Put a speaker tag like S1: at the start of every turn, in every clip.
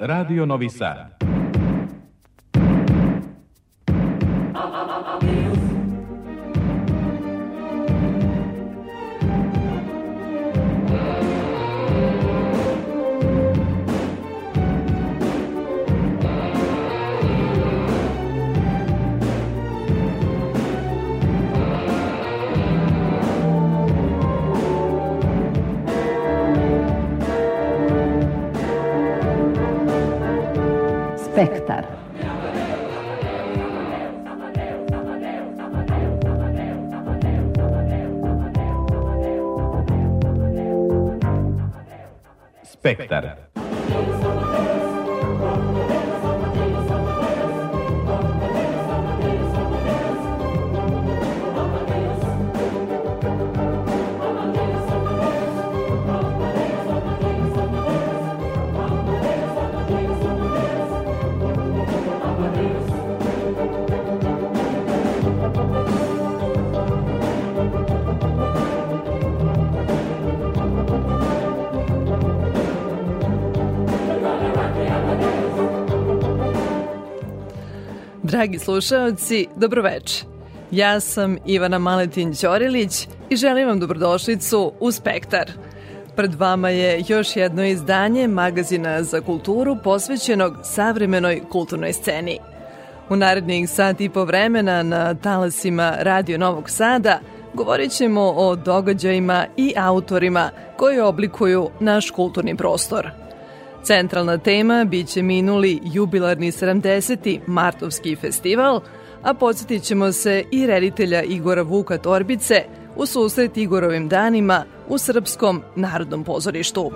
S1: Radio Novi Sad.
S2: Spektar.
S1: Spektar.
S3: Dragi slušalci, dobroveče. Ja sam Ivana Maletin Ćorilić i želim vam dobrodošlicu u Spektar. Pred vama je još jedno izdanje magazina za kulturu posvećenog savremenoj kulturnoj sceni. U narednih sat i po vremena na talasima Radio Novog Sada govorit ćemo o događajima i autorima koji oblikuju naš kulturni prostor – Centralna tema biće minuli jubilarni 70. Martovski festival, a podsjetit ćemo se i reditelja Igora Vuka Torbice u susret Igorovim danima u Srpskom narodnom pozorištu.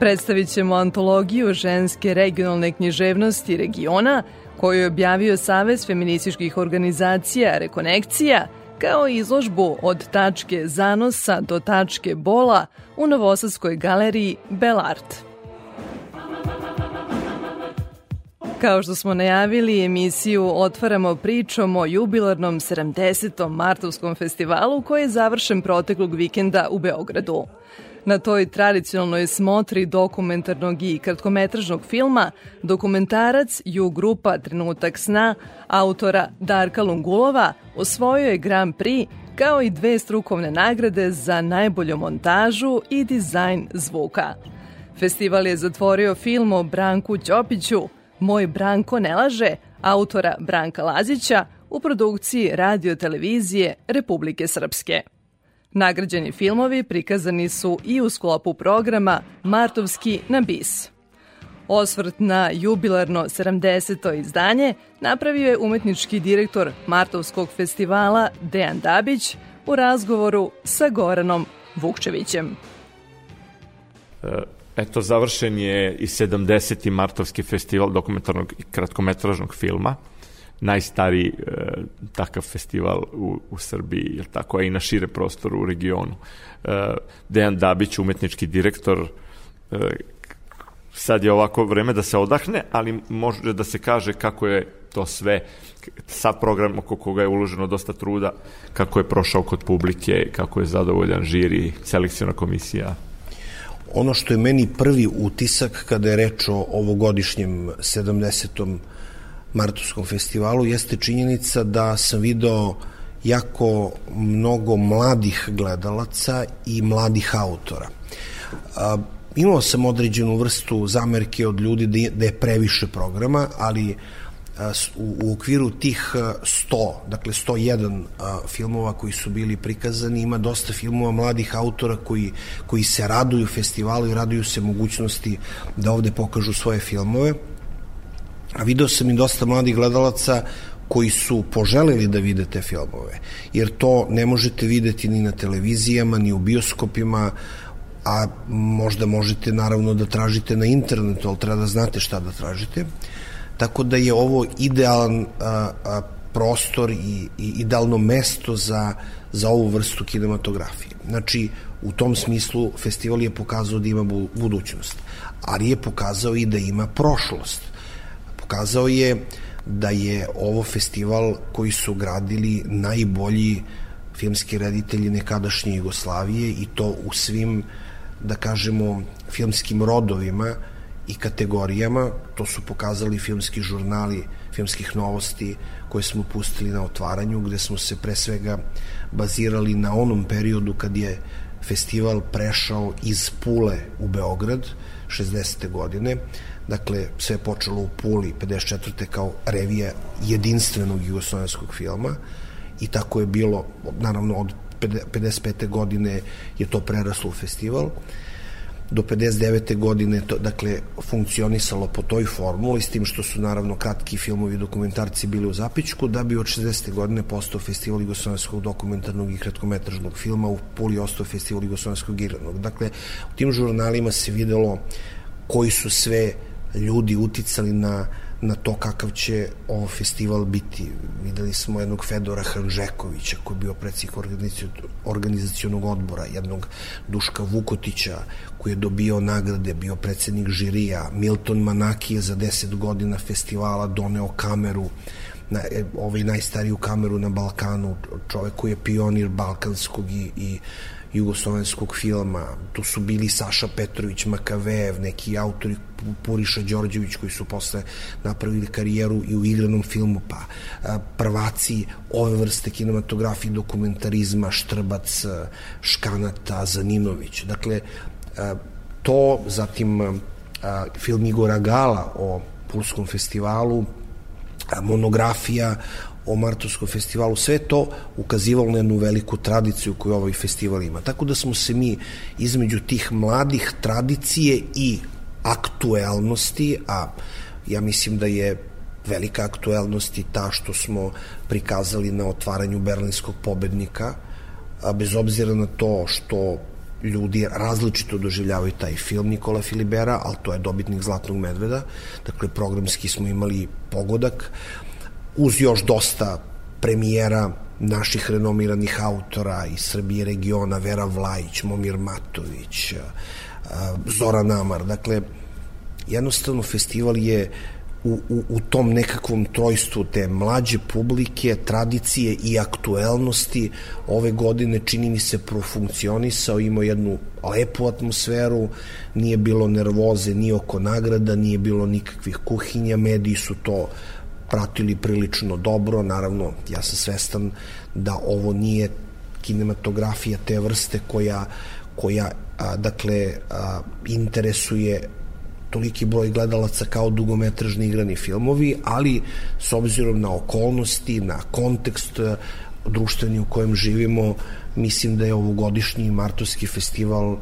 S3: Predstavit ćemo antologiju ženske regionalne književnosti regiona koju je objavio Savez feminističkih organizacija Rekonekcija – kao i izložbu od tačke zanosa do tačke bola u Novosadskoj galeriji Belart. Kao što smo najavili, emisiju otvaramo pričom o jubilarnom 70. martovskom festivalu koji je završen proteklog vikenda u Beogradu. Na toj tradicionalnoj smotri dokumentarnog i kratkometražnog filma dokumentarac Ju grupa Trenutak sna autora Darka Lungulova osvojio je Grand Prix kao i dve strukovne nagrade za najbolju montažu i dizajn zvuka. Festival je zatvorio film o Branku Ćopiću Moj Branko ne laže, autora Branka Lazića u produkciji radio televizije Republike Srpske. Nagrađeni filmovi prikazani su i u sklopu programa Martovski na bis. Osvrt na jubilarno 70. izdanje napravio je umetnički direktor Martovskog festivala Dejan Dabić u razgovoru sa Goranom Vukčevićem.
S4: E, eto, završen je i 70. Martovski festival dokumentarnog i kratkometražnog filma najstariji e, takav festival u, u Srbiji, je tako, a i na šire prostoru u regionu. E, Dejan Dabić, umetnički direktor, e, sad je ovako vreme da se odahne, ali može da se kaže kako je to sve, sa program oko koga je uloženo dosta truda, kako je prošao kod publike, kako je zadovoljan žiri, selekcijona komisija.
S5: Ono što je meni prvi utisak kada je reč o ovogodišnjem 70. Martovskom festivalu jeste činjenica da sam video jako mnogo mladih gledalaca i mladih autora. A, imao sam određenu vrstu zamerke od ljudi da je, da previše programa, ali u, u okviru tih 100, dakle 101 filmova koji su bili prikazani, ima dosta filmova mladih autora koji, koji se raduju festivalu i raduju se mogućnosti da ovde pokažu svoje filmove a video sam i dosta mladih gledalaca koji su poželeli da vide te filmove, jer to ne možete videti ni na televizijama, ni u bioskopima, a možda možete naravno da tražite na internetu, ali treba da znate šta da tražite. Tako da je ovo idealan a, a, prostor i, i idealno mesto za, za ovu vrstu kinematografije. Znači, u tom smislu festival je pokazao da ima budućnost, ali je pokazao i da ima prošlost pokazao je da je ovo festival koji su gradili najbolji filmski reditelji nekadašnje Jugoslavije i to u svim da kažemo, filmskim rodovima i kategorijama. To su pokazali filmski žurnali filmskih novosti koje smo pustili na otvaranju, gde smo se pre svega bazirali na onom periodu kad je festival prešao iz Pule u Beograd 60. godine. Dakle, sve je počelo u Puli 54. kao revija jedinstvenog jugoslovenskog filma i tako je bilo, naravno od 55. godine je to preraslo u festival do 59. godine to, dakle, funkcionisalo po toj formuli, s tim što su naravno kratki filmovi i dokumentarci bili u Zapičku, da bi od 60. godine postao festival jugoslovenskog dokumentarnog i kratkometražnog filma, u Puli ostao festival jugoslovenskog igranog. Dakle, u tim žurnalima se videlo koji su sve ljudi uticali na na to kakav će ovo festival biti. Videli smo jednog Fedora Hanžekovića koji je bio predsjednik organizacijonog odbora, jednog Duška Vukotića koji je dobio nagrade, bio predsednik žirija, Milton Manaki je za 10 godina festivala doneo kameru na, e, ovaj najstariju kameru na Balkanu, čovek koji je pionir balkanskog i, i jugoslovenskog filma. Tu su bili Saša Petrović, Makavejev, neki autori Puriša Đorđević koji su posle napravili karijeru i u igranom filmu, pa prvaci ove vrste kinematografije dokumentarizma, Štrbac, Škanata, Zaninović. Dakle, to, zatim film Igora Gala o Pulskom festivalu, monografija o Martovskom festivalu, sve to ukazivalo na jednu veliku tradiciju koju ovaj festival ima. Tako da smo se mi između tih mladih tradicije i aktuelnosti, a ja mislim da je velika aktuelnost i ta što smo prikazali na otvaranju berlinskog pobednika, a bez obzira na to što ljudi različito doživljavaju taj film Nikola Filibera, ali to je dobitnik Zlatnog medveda, dakle programski smo imali pogodak, uz još dosta premijera naših renomiranih autora iz Srbije regiona, Vera Vlajić, Momir Matović, Zoran Amar. Dakle, jednostavno festival je u, u, u tom nekakvom trojstvu te mlađe publike, tradicije i aktuelnosti ove godine čini mi se profunkcionisao, imao jednu lepu atmosferu, nije bilo nervoze ni oko nagrada, nije bilo nikakvih kuhinja, mediji su to pratili prilično dobro, naravno ja sam svestan da ovo nije kinematografija te vrste koja koja a, dakle a, interesuje toliki broj gledalaca kao dugometražni igrani filmovi, ali s obzirom na okolnosti, na kontekst društveni u kojem živimo, mislim da je ovogodišnji Martovski festival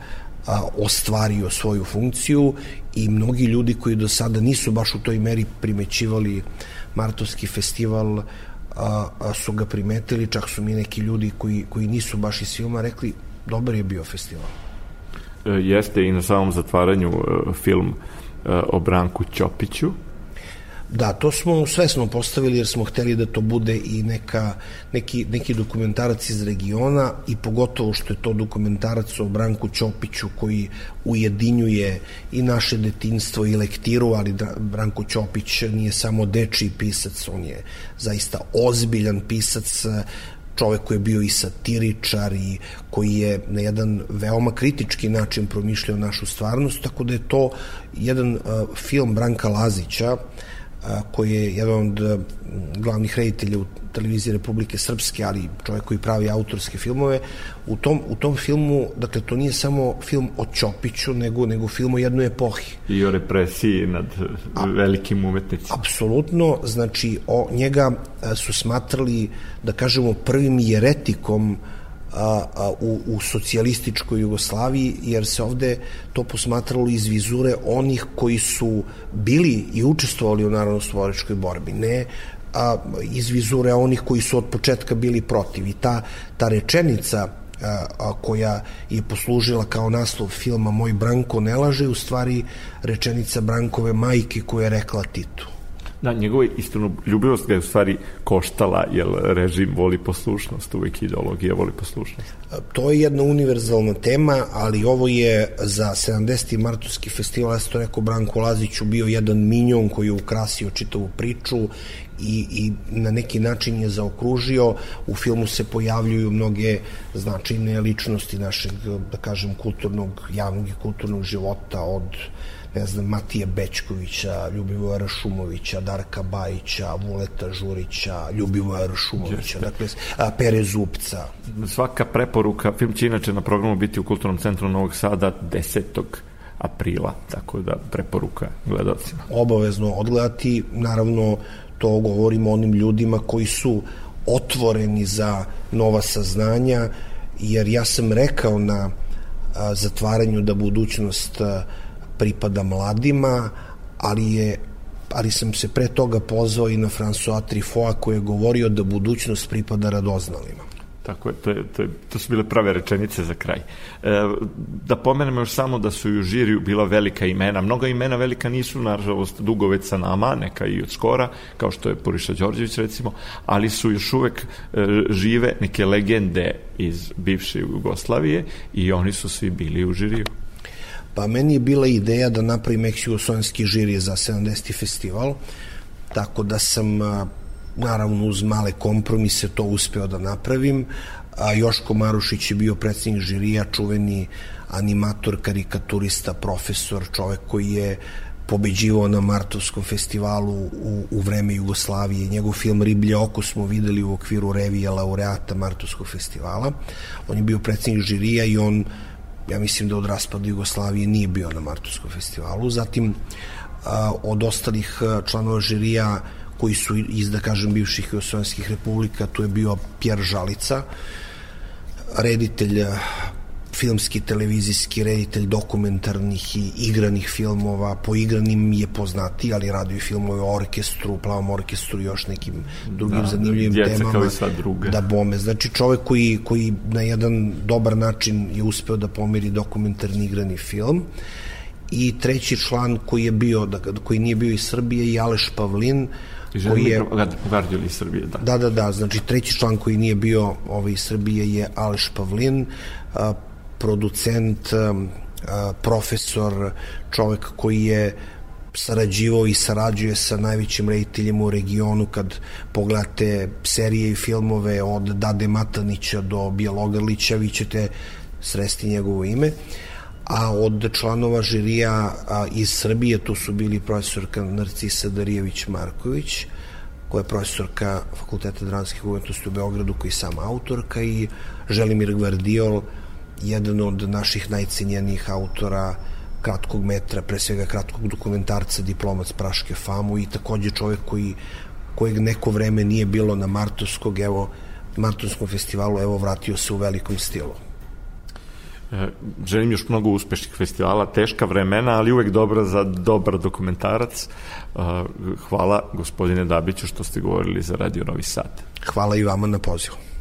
S5: a, ostvario svoju funkciju i mnogi ljudi koji do sada nisu baš u toj meri primećivali Martovski festival a, a, su ga primetili, čak su mi neki ljudi koji, koji nisu baš iz filma rekli dobar je bio festival.
S4: E, jeste i na samom zatvaranju e, film e, o Branku Ćopiću,
S5: Da, to smo svesno postavili jer smo hteli da to bude i neka, neki, neki dokumentarac iz regiona i pogotovo što je to dokumentarac o Branku Ćopiću koji ujedinjuje i naše detinstvo i lektiru, ali Branko Ćopić nije samo dečiji pisac, on je zaista ozbiljan pisac, čovek koji je bio i satiričar i koji je na jedan veoma kritički način promišljao našu stvarnost, tako da je to jedan uh, film Branka Lazića uh, koji je jedan od glavnih reditelja u televiziji Republike Srpske, ali čovjek koji pravi autorske filmove, u tom, u tom filmu, dakle, to nije samo film o Ćopiću, nego, nego film o jednoj epohi.
S4: I o represiji nad A, velikim umetnicima.
S5: Apsolutno, znači, o, njega su smatrali, da kažemo, prvim jeretikom uh, a, a, u, u socijalističkoj Jugoslaviji, jer se ovde to posmatralo iz vizure onih koji su bili i učestvovali u narodno-stvoričkoj borbi, ne a, iz vizure onih koji su od početka bili protiv. I ta, ta rečenica a, a, koja je poslužila kao naslov filma Moj Branko ne laže, u stvari rečenica Brankove majke koja je rekla Titu.
S4: Da, njegova ljubivost ga je u stvari koštala, jer režim voli poslušnost, uvek ideologija voli poslušnost.
S5: To je jedna univerzalna tema, ali ovo je za 70. martovski festival, ja sam to rekao Branko Laziću, bio jedan minjon koji je ukrasio čitavu priču i, i na neki način je zaokružio. U filmu se pojavljuju mnoge značajne ličnosti našeg, da kažem, kulturnog, javnog i kulturnog života od ne znam, Matije Bečkovića, Ljubivojara Šumovića, Darka Bajića, Vuleta Žurića, Ljubivojara Šumovića, dakle, Pere Zupca.
S4: Svaka preporuka, film će inače na programu biti u Kulturnom centru Novog Sada 10 aprila, tako da preporuka gledalcima.
S5: Obavezno odgledati, naravno to govorimo onim ljudima koji su otvoreni za nova saznanja, jer ja sam rekao na a, zatvaranju da budućnost a, pripada mladima, ali je ali sam se pre toga pozvao i na François Truffaut koji je govorio da budućnost pripada radoznalima.
S4: Tako je, to, je, to, je, to su bile prave rečenice za kraj. E, da pomenemo još samo da su i u žiriju bila velika imena. Mnoga imena velika nisu, nažalost, dugo već sa nama, neka i od skora, kao što je Puriša Đorđević recimo, ali su još uvek e, žive neke legende iz bivše Jugoslavije i oni su svi bili u žiriju.
S5: Pa meni je bila ideja da napravim eksjugoslovenski žiri za 70. festival, tako da sam naravno uz male kompromise to uspeo da napravim, a Joško Marušić je bio predsednik žirija, čuveni animator, karikaturista, profesor, čovek koji je pobeđivao na Martovskom festivalu u, u vreme Jugoslavije. Njegov film Riblje oko smo videli u okviru revije laureata Martovskog festivala. On je bio predsednik žirija i on, ja mislim da od raspada Jugoslavije nije bio na Martovskom festivalu. Zatim, od ostalih članova žirija koji su iz, da kažem, bivših Jugoslovenskih republika, tu je bio Pjer Žalica, reditelj filmski, televizijski reditelj dokumentarnih i igranih filmova, po igranim je poznati, ali radio i filmove o orkestru, plavom orkestru i još nekim drugim da, zanimljivim djeca temama. Kao i
S4: sva druga.
S5: Da bome. Znači čovek koji, koji na jedan dobar način je uspeo da pomiri dokumentarni igrani film i treći član koji je bio, da, koji nije bio iz Srbije je Aleš Pavlin,
S4: koji je Gardijoli iz Srbije, da.
S5: Da, da, da, znači treći član koji nije bio ovaj iz Srbije je Aleš Pavlin, a, producent, a, profesor, čovek koji je sarađivao i sarađuje sa najvećim rediteljima u regionu kad pogledate serije i filmove od Dade Matanića do Bjelogrlića vi ćete sresti njegovo ime a od članova žirija iz Srbije tu su bili profesorka Narcisa Darijević-Marković, koja je profesorka Fakulteta dramskih umetnosti u Beogradu, koji je sama autorka i Želimir Gvardiol, jedan od naših najcenjenijih autora kratkog metra, pre svega kratkog dokumentarca Diplomac Praške famu i takođe čovek koji, kojeg neko vreme nije bilo na Martovskog, evo, Martovskom festivalu, evo, vratio se u velikom stilu.
S4: E, želim još mnogo uspešnih festivala, teška vremena, ali uvek dobra za dobar dokumentarac. E, hvala gospodine Dabiću što ste govorili za Radio Novi Sad.
S5: Hvala i vama na pozivu.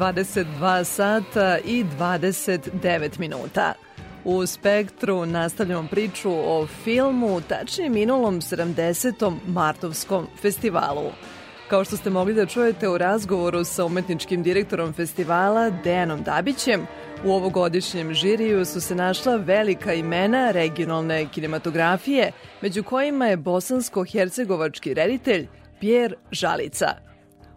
S3: 22 sata i 29 minuta. U Spektru nastavljamo priču o filmu, tačnije minulom 70. Martovskom festivalu. Kao što ste mogli da čujete u razgovoru sa umetničkim direktorom festivala Dejanom Dabićem, u ovogodišnjem žiriju su se našla velika imena regionalne kinematografije, među kojima je bosansko-hercegovački reditelj Pierre Žalica.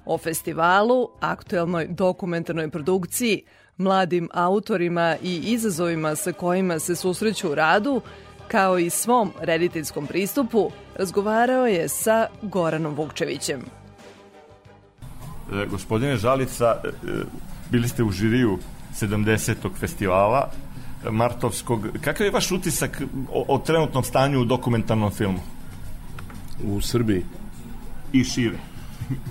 S3: O festivalu, aktuelnoj dokumentarnoj produkciji, mladim autorima i izazovima sa kojima se susreću u radu, kao i svom rediteljskom pristupu, razgovarao je sa Goranom Vukčevićem.
S4: E, gospodine Žalica, e, bili ste u žiriju 70. festivala e, Martovskog. Kakav je vaš utisak o, o trenutnom stanju u dokumentarnom filmu?
S2: U Srbiji?
S4: I šire.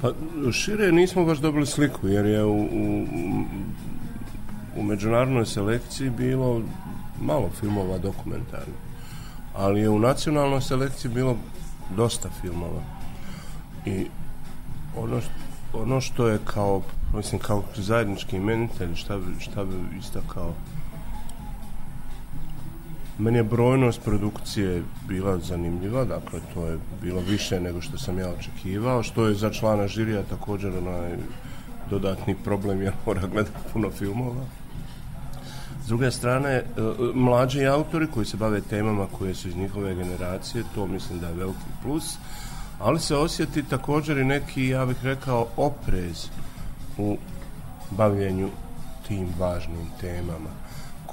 S2: Pa, šire nismo baš dobili sliku, jer je u, u, u međunarodnoj selekciji bilo malo filmova dokumentarnih. Ali je u nacionalnoj selekciji bilo dosta filmova. I ono što, ono što je kao, mislim, kao zajednički imenitelj, šta bi, šta bi istakao? Meni je brojnost produkcije bila zanimljiva, dakle to je bilo više nego što sam ja očekivao, što je za člana žirija također onaj dodatni problem jer mora gledati puno filmova. S druge strane, e, mlađi autori koji se bave temama koje su iz njihove generacije, to mislim da je veliki plus, ali se osjeti također i neki, ja bih rekao, oprez u bavljenju tim važnim temama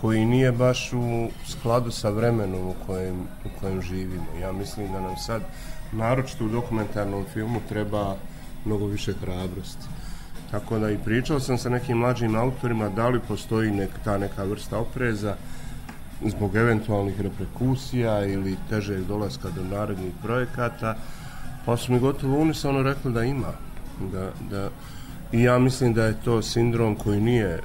S2: koji nije baš u skladu sa vremenom u kojem, u kojem živimo. Ja mislim da nam sad, naročito u dokumentarnom filmu, treba mnogo više hrabrosti. Tako da i pričao sam sa nekim mlađim autorima da li postoji nek, ta neka vrsta opreza zbog eventualnih reperkusija ili težeg dolaska do narednih projekata, pa su mi gotovo unisono rekli da ima. Da, da, I ja mislim da je to sindrom koji nije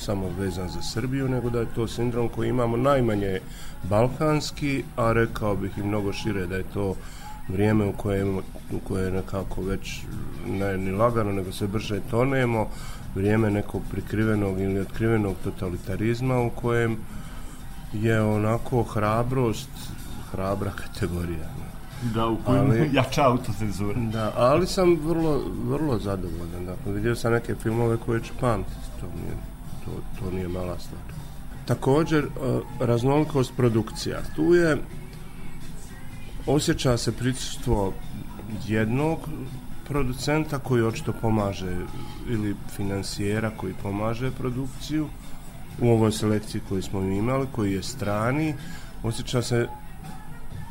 S2: samo vezan za Srbiju, nego da je to sindrom koji imamo najmanje balkanski, a rekao bih i mnogo šire da je to vrijeme u kojem, u koje nekako već ne ni lagano, nego se brže tonemo, vrijeme nekog prikrivenog ili otkrivenog totalitarizma u kojem je onako hrabrost hrabra kategorija.
S4: Da, u kojem ali, jača autocenzura.
S2: Da, ali sam vrlo, vrlo zadovoljan. Dakle, vidio sam neke filmove koje ću pamtiti. To, nije, to, to nije mala stvar. Također, raznolikost produkcija. Tu je osjeća se prisustvo jednog producenta koji očito pomaže ili financijera koji pomaže produkciju u ovoj selekciji koju smo imali, koji je strani, osjeća se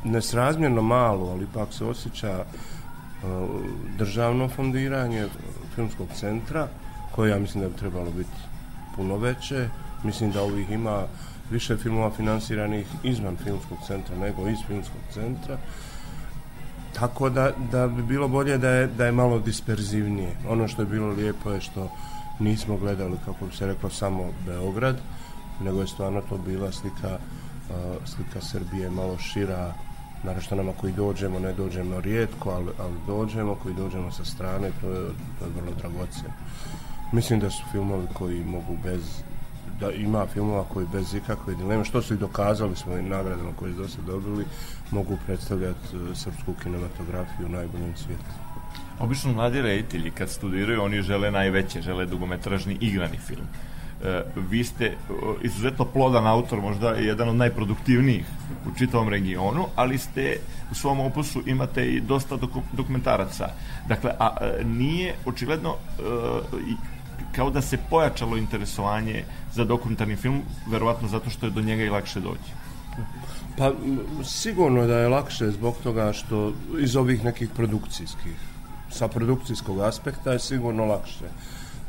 S2: nesrazmjerno malo, ali ipak se osjeća uh, državno fondiranje filmskog centra, koje ja mislim da bi trebalo biti puno veće. Mislim da ovih ima više filmova finansiranih izvan filmskog centra nego iz filmskog centra. Tako da, da bi bilo bolje da je, da je malo disperzivnije. Ono što je bilo lijepo je što nismo gledali, kako bi se reklo, samo Beograd, nego je stvarno to bila slika, uh, slika Srbije malo šira, naravno nama koji dođemo, ne dođemo rijetko, ali, ali dođemo, koji dođemo sa strane, to je, to je vrlo dragoceno. Mislim da su filmovi koji mogu bez da ima filmova koji bez ikakve dileme, što su i dokazali svojim nagradama koje su dosta dobili, mogu predstavljati uh, srpsku kinematografiju u najboljem svijetu.
S4: Obično mladi reditelji kad studiraju, oni žele najveće, žele dugometražni igrani film. E, vi ste izuzetno plodan autor, možda jedan od najproduktivnijih u čitavom regionu, ali ste u svom opusu imate i dosta doku, dokumentaraca. Dakle, a, a nije očigledno e, kao da se pojačalo interesovanje za dokumentarni film, verovatno zato što je do njega i lakše doći.
S2: Pa sigurno da je lakše zbog toga što iz ovih nekih produkcijskih sa produkcijskog aspekta je sigurno lakše.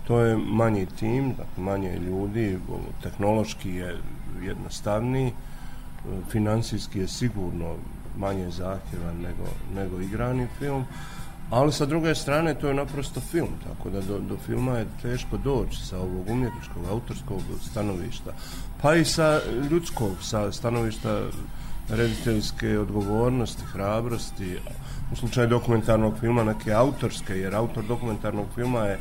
S2: To je manji tim, dakle manje ljudi, tehnološki je jednostavniji, finansijski je sigurno manje zahtjevan nego, nego igrani film, Ali sa druge strane to je naprosto film, tako da do, do filma je teško doći sa ovog umjetničkog, autorskog stanovišta. Pa i sa ljudskog, sa stanovišta rediteljske odgovornosti, hrabrosti, u slučaju dokumentarnog filma neke autorske, jer autor dokumentarnog filma je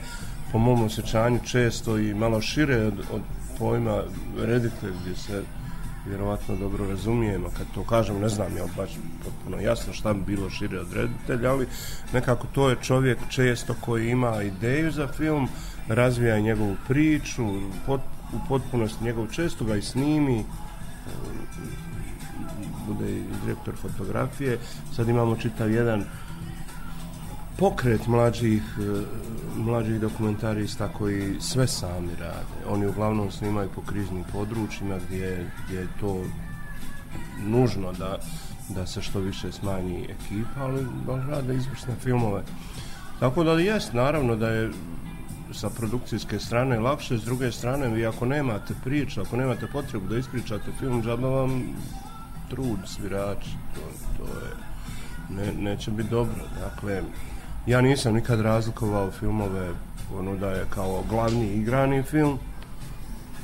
S2: po mom osjećanju često i malo šire od, od pojma reditelj gdje se vjerovatno dobro razumijemo kad to kažem, ne znam ja baš potpuno jasno šta bi bilo šire od reditelja, ali nekako to je čovjek često koji ima ideju za film, razvija njegovu priču, pot, u potpunosti njegov često ga i snimi, bude i direktor fotografije. Sad imamo čitav jedan pokret mlađih, e, mlađih dokumentarista koji sve sami rade. Oni uglavnom snimaju po kriznim područjima gdje, gdje je to nužno da, da se što više smanji ekipa, ali, ali rade izvrsne filmove. Tako da jest, naravno da je sa produkcijske strane lakše, s druge strane vi ako nemate priču, ako nemate potrebu da ispričate film, džaba vam trud svirači, to, to je ne, neće biti dobro. Dakle, ja nisam nikad razlikovao filmove ono da je kao glavni igrani film,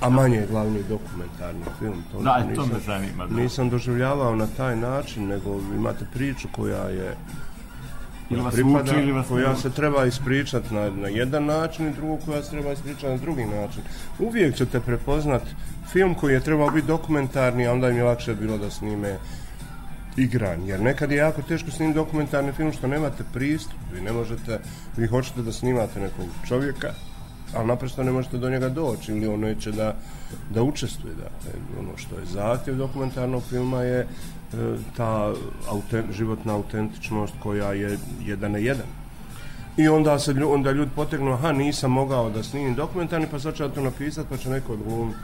S2: a manje glavni dokumentarni film.
S4: To da, nisam, to me zanima. Da.
S2: Nisam doživljavao na taj način, nego imate priču koja je
S4: ili vas pripada, uči, ili vas
S2: koja se treba ispričati na, na jedan način i drugu koja se treba ispričati na drugi način. Uvijek ćete prepoznat film koji je trebao biti dokumentarni, a onda im je lakše bilo da snime igran, jer nekad je jako teško snimiti dokumentarni film što nemate pristup, vi ne možete, vi hoćete da snimate nekog čovjeka, ali naprosto ne možete do njega doći ili on neće da, da učestvuje. Dakle, ono što je zahtjev dokumentarnog filma je e, ta autent, životna autentičnost koja je jedan na jedan. I onda se onda ljudi potegnu, aha, nisam mogao da snimim dokumentarni, pa sad ću ja to napisati, pa će neko odgovoriti.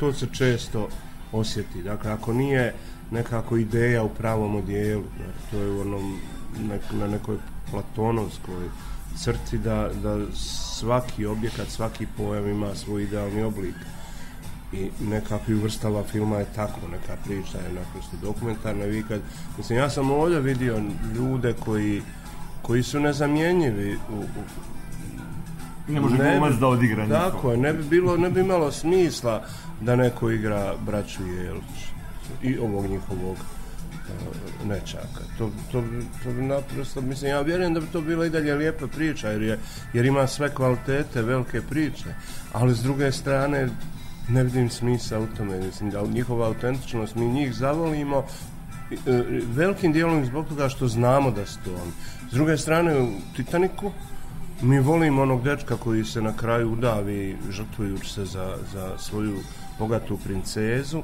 S2: To se često osjeti. Dakle, ako nije nekako ideja u pravom odijelu, to je u onom, nek, na nekoj platonovskoj crti da, da svaki objekat, svaki pojam ima svoj idealni oblik. I nekakvi vrstava filma je tako, neka priča je naprosto dokumentarna. Vi kad, mislim, ja sam ovdje vidio ljude koji, koji su nezamjenjivi u, u
S4: ne može ne da odigra
S2: Tako je, ne bi, bilo, ne bi imalo smisla da neko igra braću Jelić i ovog njihovog uh, nečaka. To, to, to naprosto, mislim, ja vjerujem da bi to bila i dalje lijepa priča, jer, je, jer ima sve kvalitete, velike priče, ali s druge strane ne vidim smisa u tome, mislim, da njihova autentičnost, mi njih zavolimo, e, velikim dijelom zbog toga što znamo da su to oni. S druge strane, u Titaniku, mi volimo onog dečka koji se na kraju udavi žrtvujući se za, za svoju bogatu princezu,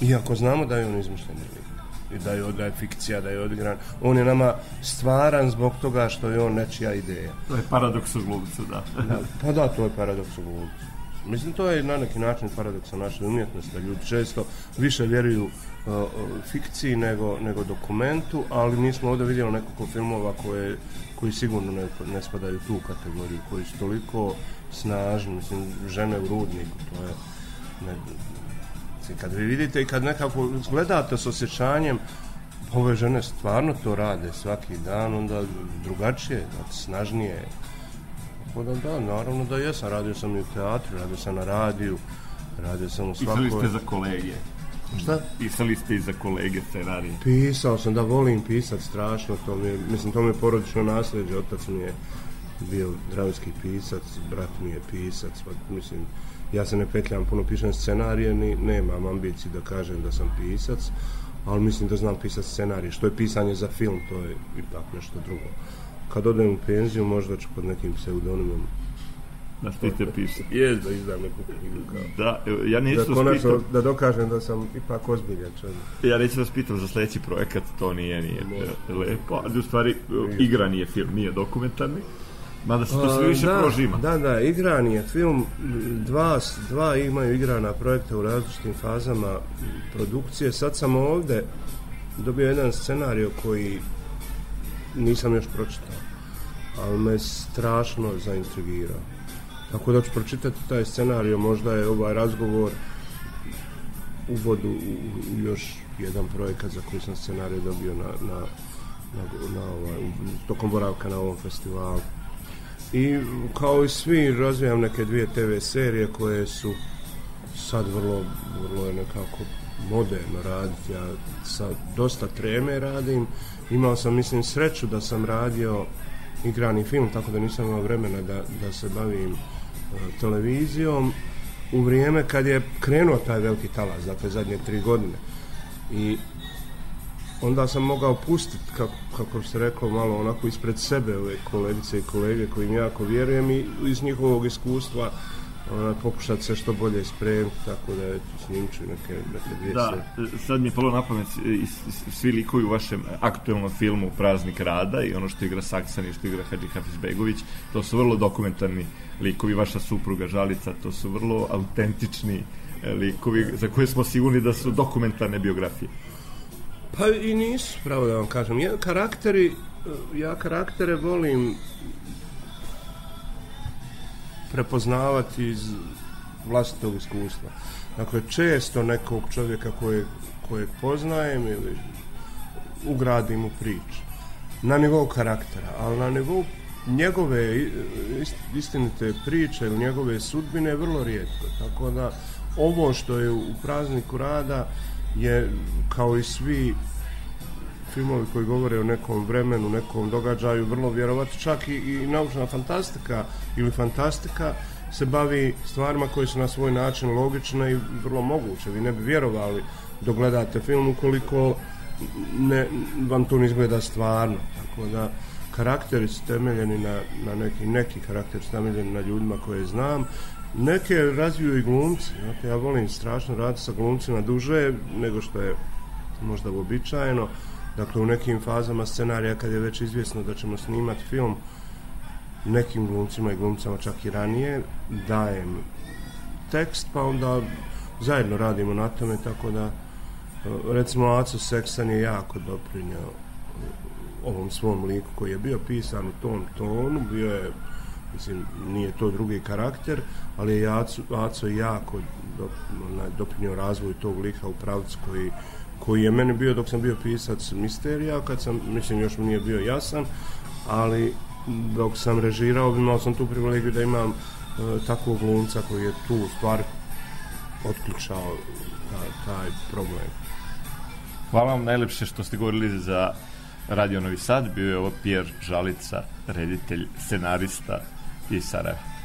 S2: iako znamo da je on izmišljeni lik i da je, da je fikcija, da je odigran. On je nama stvaran zbog toga što je on nečija ideja.
S4: To je paradoks u glumcu, da.
S2: da. Pa da, to je paradoks u glumcu. Mislim, to je na neki način paradoks naše umjetnosti, da ljudi često više vjeruju uh, uh, fikciji nego, nego dokumentu, ali mi smo ovdje vidjeli nekoliko filmova koje, koji sigurno ne, ne spadaju u tu kategoriju, koji su toliko snažni, mislim, žene u rudniku, to je ne, kad vi vidite i kad nekako gledate s osjećanjem ove žene stvarno to rade svaki dan, onda drugačije, znači, snažnije. Tako da, da, naravno da jesam, radio sam i u teatru, radio sam na radiju, radio sam u svakoj...
S4: Pisali ste za kolege?
S2: Šta?
S4: Pisali ste i za kolege scenarije?
S2: Pisao sam, da volim pisat strašno, to mi je, mislim, to mi je porodično nasljeđe, otac mi je bio dramski pisac, brat mi je pisac, pa, mislim, ja se ne petljam puno pišem scenarije, ni nemam ambiciju da kažem da sam pisac, ali mislim da znam pisati scenarije. Što je pisanje za film, to je ipak nešto drugo. Kad odem u penziju, možda ću pod nekim pseudonimom
S4: Na što te piše?
S2: Jes, da izdam neku knjigu kao.
S4: Da, ja neću
S2: da, konačno, spitam... da dokažem da sam ipak ozbiljan čovjek.
S4: Ja neću da vas pitam za sledeći projekat, to nije, nije ne. lepo, ali u stvari igra nije film, nije dokumentarni. Mada se to sve više
S2: da,
S4: prožima.
S2: Da, da, igran je film, dva, dva imaju igrana projekta u različitim fazama produkcije. Sad sam ovde dobio jedan scenarij koji nisam još pročitao, ali me strašno zaintrigirao. Tako da ću pročitati taj scenarij, možda je ovaj razgovor uvodu u još jedan projekat za koji sam scenarij dobio na, na, na, na ovaj, tokom boravka na ovom festivalu i kao i svi razvijam neke dvije TV serije koje su sad vrlo, vrlo je nekako moderno raditi. Ja sa dosta treme radim. Imao sam, mislim, sreću da sam radio igrani film, tako da nisam imao vremena da, da se bavim televizijom u vrijeme kad je krenuo taj veliki talas, dakle zadnje tri godine. I onda sam mogao pustiti, kako, kako se reklo, malo onako ispred sebe ove kolegice i kolege kojim jako vjerujem i iz njihovog iskustva ona, pokušati se što bolje spremiti, tako da je snimču neke, neke dvije
S4: Da, sad mi je polo na pamet svi likovi u vašem aktuelnom filmu Praznik rada i ono što igra Saksan i što igra Hadži Begović, to su vrlo dokumentarni likovi, vaša supruga Žalica, to su vrlo autentični e, likovi za koje smo sigurni da su dokumentarne biografije.
S2: Pa i nisu, pravo da vam kažem. Ja karakteri, ja karaktere volim prepoznavati iz vlastitog iskustva. Dakle, često nekog čovjeka kojeg, kojeg poznajem ili ugradim u priču. Na nivou karaktera, ali na nivou njegove istinite priče ili njegove sudbine je vrlo rijetko. Tako da ovo što je u prazniku rada je kao i svi filmovi koji govore o nekom vremenu, nekom događaju, vrlo vjerovatno čak i, i naučna fantastika ili fantastika se bavi stvarima koje su na svoj način logične i vrlo moguće. Vi ne bi vjerovali dok gledate film ukoliko ne, vam to ne izgleda stvarno. Tako da karakteri su temeljeni na, na neki, neki karakteri su temeljeni na ljudima koje znam. Neke razviju i glumci. Znate, ja volim strašno raditi sa glumcima duže nego što je možda uobičajeno. Dakle, u nekim fazama scenarija kad je već izvjesno da ćemo snimati film, nekim glumcima i glumcama čak i ranije dajem tekst, pa onda zajedno radimo na tome, tako da recimo Aco Seksan je jako doprinjao ovom svom liku koji je bio pisan u tom tonu, bio je mislim, nije to drugi karakter, ali je Aco, Aco jako doprinio razvoju tog lika u pravcu koji koji je meni bio dok sam bio pisac misterija, kad sam, mislim, još mi nije bio jasan, ali dok sam režirao, imao sam tu privilegiju da imam e, takvog glumca koji je tu u stvari otključao taj, taj problem.
S4: Hvala vam najlepše što ste govorili za Radio Novi Sad. Bio je ovo Pierre Žalica, reditelj, scenarista iz Sarajeva.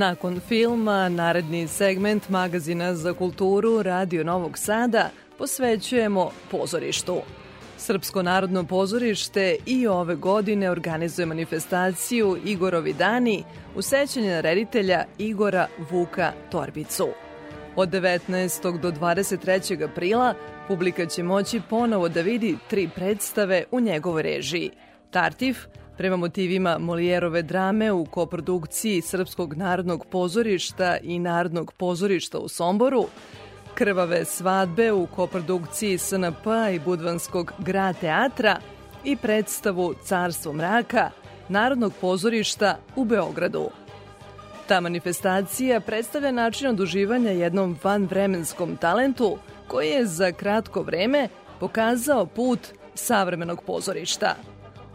S3: Nakon filma, naredni segment magazina za kulturu Radio Novog Sada posvećujemo pozorištu. Srpsko narodno pozorište i ove godine organizuje manifestaciju Igorovi dani u sećanje reditelja Igora Vuka Torbicu. Od 19. do 23. aprila publika će moći ponovo da vidi tri predstave u njegovoj režiji. Tartif – prema motivima Molijerove drame u koprodukciji Srpskog narodnog pozorišta i Narodnog pozorišta u Somboru, Krvave svadbe u koprodukciji SNP i Budvanskog gra teatra i predstavu Carstvo mraka Narodnog pozorišta u Beogradu. Ta manifestacija predstavlja način oduživanja jednom vanvremenskom talentu koji je za kratko vreme pokazao put savremenog pozorišta –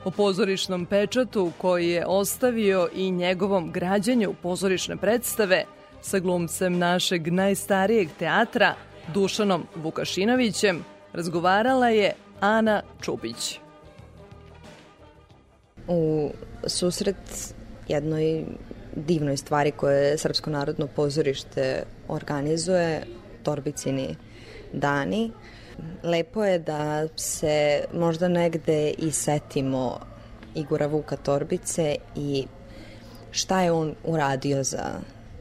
S3: o pozorišnom pečatu koji je ostavio i njegovom građanju pozorišne predstave sa glumcem našeg najstarijeg teatra, Dušanom Vukašinovićem, razgovarala je Ana Čupić.
S6: U susret jednoj divnoj stvari koje Srpsko narodno pozorište organizuje, Torbicini dani, Lepo je da se možda negde i setimo Igora Vuka Torbice i šta je on uradio za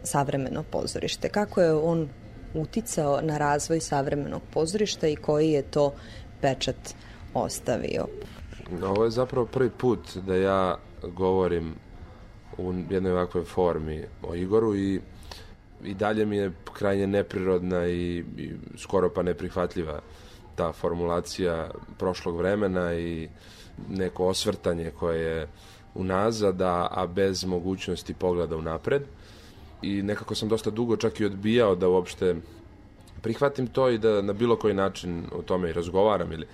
S6: savremeno pozorište, kako je on uticao na razvoj savremenog pozorišta i koji je to pečat ostavio.
S7: Ovo je zapravo prvi put da ja govorim u jednoj ovakvoj formi o Igoru i i dalje mi je krajnje neprirodna i, i skoro pa neprihvatljiva ta formulacija prošlog vremena i neko osvrtanje koje je unazad, a, a bez mogućnosti pogleda unapred. I nekako sam dosta dugo čak i odbijao da uopšte prihvatim to i da na bilo koji način o tome i razgovaram ili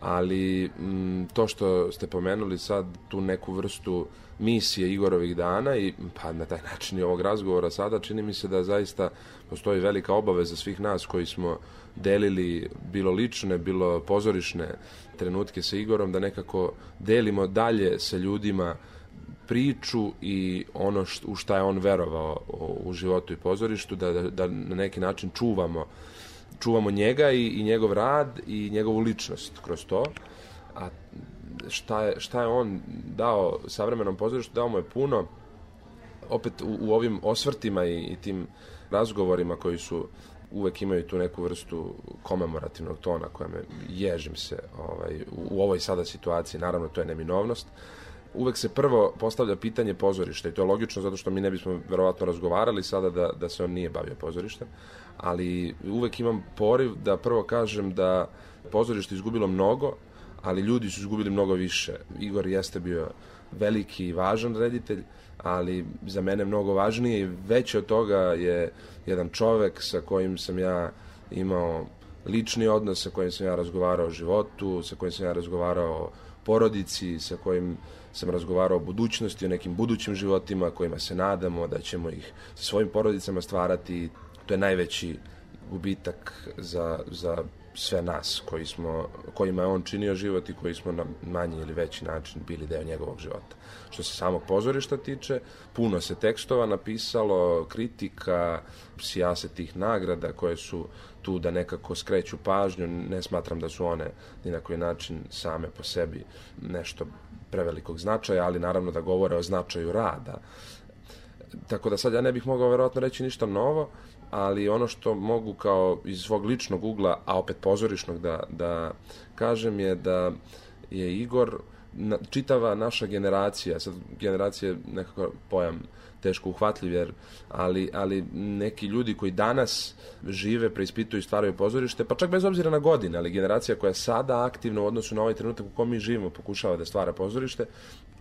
S7: ali m, mm, to što ste pomenuli sad tu neku vrstu misije Igorovih dana i pa na taj način i ovog razgovora sada čini mi se da zaista postoji velika obaveza svih nas koji smo delili bilo lične, bilo pozorišne trenutke sa Igorom, da nekako delimo dalje sa ljudima priču i ono št, u šta je on verovao u životu i pozorištu, da, da, da na neki način čuvamo čuvamo njega i, i njegov rad i njegovu ličnost kroz to. A šta je, šta je on dao savremenom pozorištu, dao mu je puno. Opet u, u ovim osvrtima i, i tim razgovorima koji su uvek imaju tu neku vrstu komemorativnog tona koja me ježim se ovaj, u, u ovoj sada situaciji, naravno to je neminovnost. Uvek se prvo postavlja pitanje pozorišta i to je logično zato što mi ne bismo verovatno razgovarali sada da, da se on nije bavio pozorištem, ali uvek imam poriv da prvo kažem da pozorište izgubilo mnogo, ali ljudi su izgubili mnogo više. Igor jeste bio veliki i važan reditelj, ali za mene mnogo važnije i veće od toga je jedan čovek sa kojim sam ja imao lični odnos, sa kojim sam ja razgovarao o životu, sa kojim sam ja razgovarao o porodici, sa kojim sam razgovarao o budućnosti, o nekim budućim životima kojima se nadamo da ćemo ih sa svojim porodicama stvarati. To je najveći gubitak za, za sve nas koji smo, kojima je on činio život i koji smo na manji ili veći način bili deo njegovog života. Što se samog pozorišta tiče, puno se tekstova napisalo, kritika, sjase tih nagrada koje su tu da nekako skreću pažnju, ne smatram da su one ni na koji način same po sebi nešto prevelikog značaja, ali naravno da govore o značaju rada. Tako da sad ja ne bih mogao verovatno reći ništa novo, ali ono što mogu kao iz svog ličnog ugla, a opet pozorišnog da, da kažem je da je Igor na, čitava naša generacija, sad generacija je nekako pojam teško uhvatljiv, jer, ali, ali neki ljudi koji danas žive, preispituju i stvaraju pozorište, pa čak bez obzira na godine, ali generacija koja je sada aktivna u odnosu na ovaj trenutak u kom mi živimo, pokušava da stvara pozorište,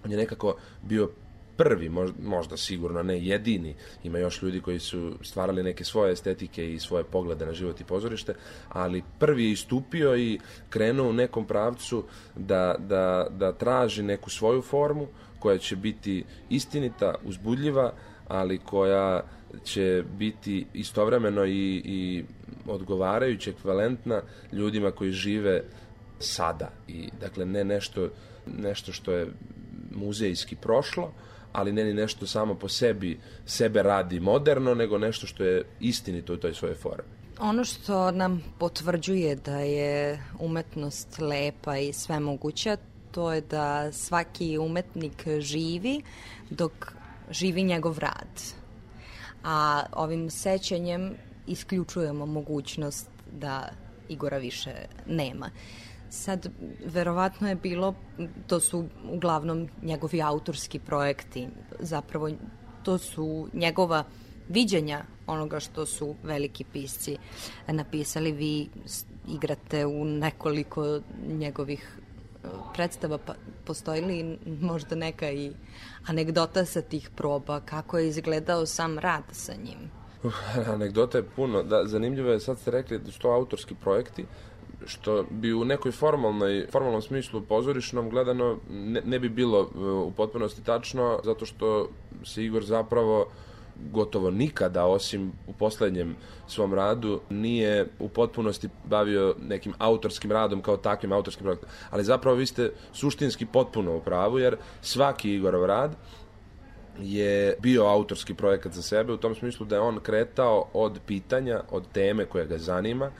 S7: on je nekako bio prvi, možda sigurno ne jedini, ima još ljudi koji su stvarali neke svoje estetike i svoje poglede na život i pozorište, ali prvi je istupio i krenuo u nekom pravcu da, da, da traži neku svoju formu koja će biti istinita, uzbudljiva, ali koja će biti istovremeno i, i odgovarajuće ekvivalentna ljudima koji žive sada. I dakle ne nešto nešto što je muzejski prošlo, ali ne ni nešto samo po sebi sebe radi moderno, nego nešto što je istinito u toj svojoj formi.
S6: Ono što nam potvrđuje da je umetnost lepa i sve moguća, to je da svaki umetnik živi dok živi njegov rad. A ovim sećanjem isključujemo mogućnost da Igora više nema. Sad, verovatno je bilo, to su uglavnom njegovi autorski projekti, zapravo to su njegova viđenja onoga što su veliki pisci napisali. Vi igrate u nekoliko njegovih e, predstava, pa postoji li možda neka i anegdota sa tih proba, kako je izgledao sam rad sa njim?
S7: Anegdota je puno. Da, zanimljivo je, sad ste rekli da su to autorski projekti, što bi u nekoj formalnoj, formalnom smislu pozorišnom gledano ne, ne bi bilo e, u potpunosti tačno, zato što se Igor zapravo gotovo nikada, osim u poslednjem svom radu, nije u potpunosti bavio nekim autorskim radom kao takvim autorskim projektom. Ali zapravo vi ste suštinski potpuno u pravu, jer svaki Igorov rad je bio autorski projekat za sebe u tom smislu da je on kretao od pitanja, od teme koja ga zanima,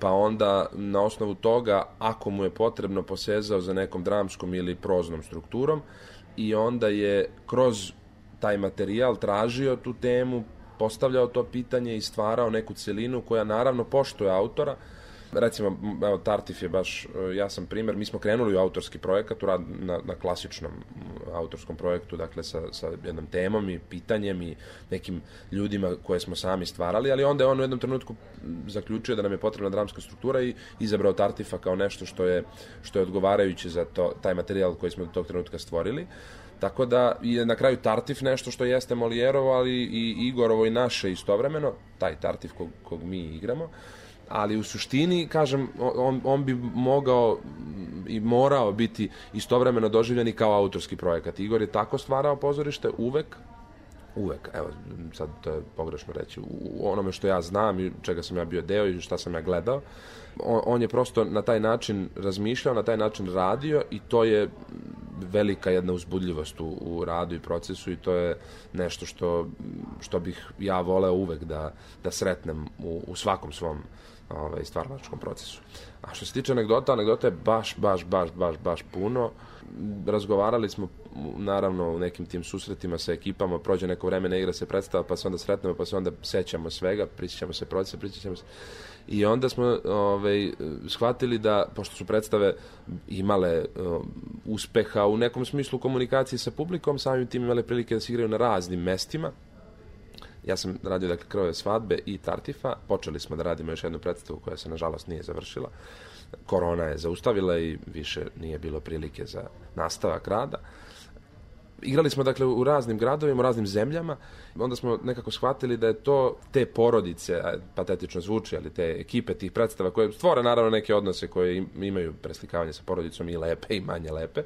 S7: pa onda na osnovu toga, ako mu je potrebno, posezao za nekom dramskom ili proznom strukturom i onda je kroz taj materijal tražio tu temu, postavljao to pitanje i stvarao neku celinu koja naravno poštuje autora, Recimo, evo, Tartif je baš e, jasan primer. Mi smo krenuli u autorski projekat, u rad na, na klasičnom autorskom projektu, dakle, sa, sa jednom temom i pitanjem i nekim ljudima koje smo sami stvarali, ali onda je on u jednom trenutku zaključio da nam je potrebna dramska struktura i izabrao Tartifa kao nešto što je, što je odgovarajuće za to, taj materijal koji smo do tog trenutka stvorili. Tako da je na kraju Tartif nešto što jeste Molijerovo, ali i Igorovo i naše istovremeno, taj Tartif kog, kog mi igramo ali u suštini, kažem, on, on bi mogao i morao biti istovremeno doživljen i kao autorski projekat. Igor je tako stvarao pozorište uvek, uvek, evo, sad to je pogrešno reći, u onome što ja znam i čega sam ja bio deo i šta sam ja gledao, on, on je prosto na taj način razmišljao, na taj način radio i to je velika jedna uzbudljivost u, u radu i procesu i to je nešto što, što bih ja voleo uvek da, da sretnem u, u svakom svom ovaj, stvaralačkom procesu. A što se tiče anegdota, anegdota je baš, baš, baš, baš, baš puno. Razgovarali smo, naravno, u nekim tim susretima sa ekipama, prođe neko vreme, ne igra se predstava, pa se onda sretnemo, pa se onda sećamo svega, prisjećamo se procesa, prisjećamo se... I onda smo ovaj, shvatili da, pošto su predstave imale uh, uspeha u nekom smislu komunikacije sa publikom, samim tim imale prilike da se igraju na raznim mestima, Ja sam radio dakle krove svadbe i Tartifa. Počeli smo da radimo još jednu predstavu koja se nažalost nije završila. Korona je zaustavila i više nije bilo prilike za nastavak rada. igrali smo dakle u raznim gradovima, u raznim zemljama, onda smo nekako shvatili da je to te porodice, patetično zvuči, ali te ekipe tih predstava koje stvore naravno neke odnose koje imaju preslikavanje sa porodicom i lepe i manje lepe,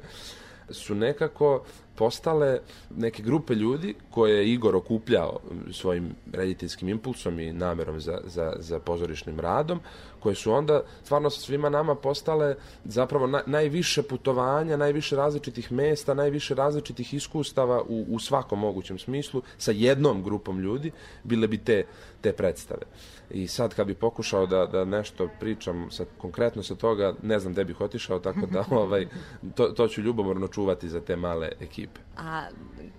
S7: su nekako postale neke grupe ljudi koje je Igor okupljao svojim rediteljskim impulsom i namerom za, za, za pozorišnim radom, koje su onda stvarno sa svima nama postale zapravo na, najviše putovanja, najviše različitih mesta, najviše različitih iskustava u, u svakom mogućem smislu sa jednom grupom ljudi bile bi te, te predstave. I sad kad bi pokušao da, da nešto pričam sa, konkretno sa toga, ne znam gde bih otišao, tako da ovaj, to, to ću ljubomorno čuvati za te male ekipe.
S6: A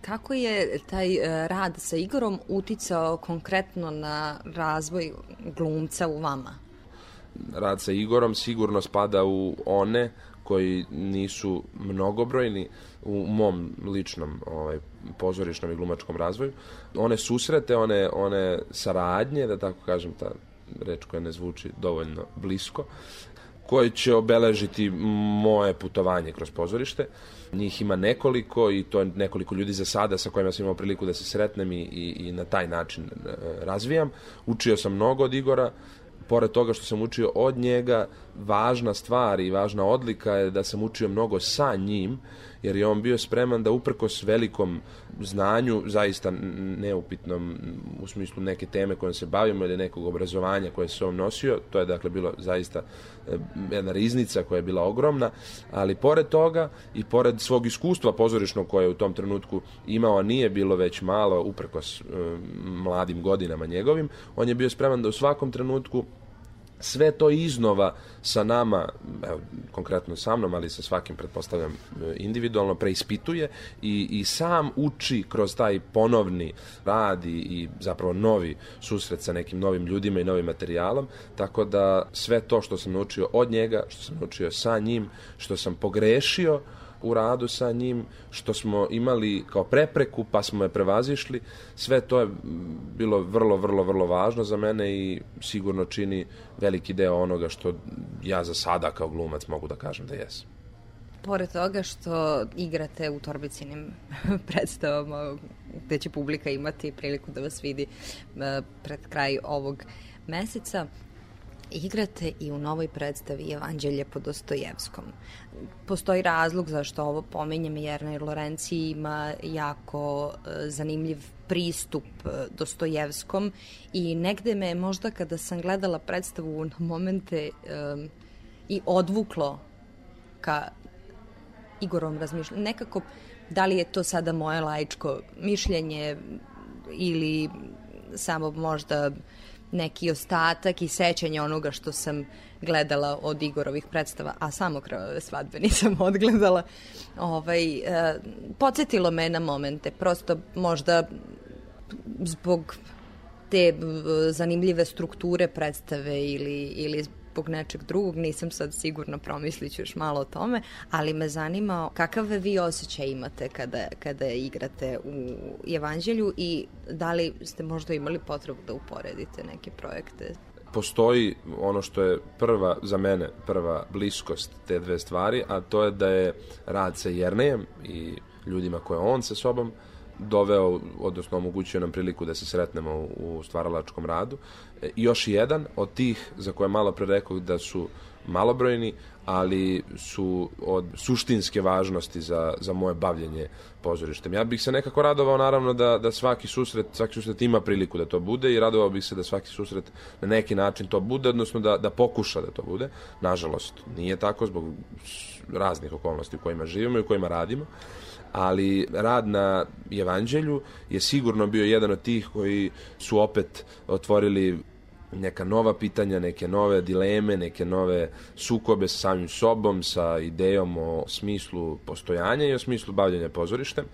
S6: kako je taj e, rad sa Igorom uticao konkretno na razvoj glumca u vama?
S7: Rad sa Igorom sigurno spada u one koji nisu mnogobrojni u mom ličnom ovaj, pozorišnom i glumačkom razvoju. One susrete, one, one saradnje, da tako kažem, ta reč koja ne zvuči dovoljno blisko, koje će obeležiti moje putovanje kroz pozorište. Njih ima nekoliko i to je nekoliko ljudi za sada sa kojima sam imao priliku da se sretnem i, i, i na taj način e, razvijam. Učio sam mnogo od Igora, pored toga što sam učio od njega, važna stvar i važna odlika je da sam učio mnogo sa njim, jer je on bio spreman da uprkos velikom znanju, zaista neupitnom u smislu neke teme kojom se bavimo ili nekog obrazovanja koje se on nosio, to je dakle bilo zaista e, jedna riznica koja je bila ogromna, ali pored toga i pored svog iskustva pozorišnog koje je u tom trenutku imao, a nije bilo već malo uprkos e, mladim godinama njegovim, on je bio spreman da u svakom trenutku sve to iznova sa nama, evo, konkretno sa mnom, ali sa svakim, pretpostavljam, individualno preispituje i, i sam uči kroz taj ponovni rad i, i zapravo novi susret sa nekim novim ljudima i novim materijalom, tako da sve to što sam naučio od njega, što sam naučio sa njim, što sam pogrešio, u radu sa njim, što smo imali kao prepreku, pa smo je prevazišli. Sve to je bilo vrlo, vrlo, vrlo važno za mene i sigurno čini veliki deo onoga što ja za sada kao glumac mogu da kažem da jesam.
S6: Pored toga što igrate u Torbicinim predstavama gde će publika imati priliku da vas vidi e, pred kraj ovog meseca, igrate i u novoj predstavi Evanđelje po Dostojevskom. Postoji razlog zašto ovo pominjem jer Jernej Lorenci ima jako e, zanimljiv pristup e, Dostojevskom i negde me možda kada sam gledala predstavu na momente um, i odvuklo ka Igorom razmišljanju. Nekako, da li je to sada moje laičko mišljenje ili samo možda neki ostatak i sećanje onoga što sam gledala od Igorovih predstava, a samo krvave svadbe nisam odgledala, ovaj, e, podsjetilo me na momente, prosto možda zbog te zanimljive strukture predstave ili, ili zbog nečeg drugog, nisam sad sigurno promisliću još malo o tome, ali me zanima kakav vi osjećaj imate kada, kada igrate u Evanđelju i da li ste možda imali potrebu da uporedite neke projekte
S7: postoji ono što je prva, za mene, prva bliskost te dve stvari, a to je da je rad sa Jernejem i ljudima koje on sa sobom doveo, odnosno omogućio nam priliku da se sretnemo u stvaralačkom radu. Još jedan od tih za koje malo pre rekao da su malobrojni, ali su od suštinske važnosti za, za moje bavljenje pozorištem. Ja bih se nekako radovao naravno da, da svaki susret, svaki susret ima priliku da to bude i radovao bih se da svaki susret na neki način to bude, odnosno da, da pokuša da to bude. Nažalost, nije tako zbog raznih okolnosti u kojima živimo i u kojima radimo ali rad na evanđelju je sigurno bio jedan od tih koji su opet otvorili neka nova pitanja, neke nove dileme, neke nove sukobe sa samim sobom, sa idejom o smislu postojanja i o smislu bavljanja pozorištem.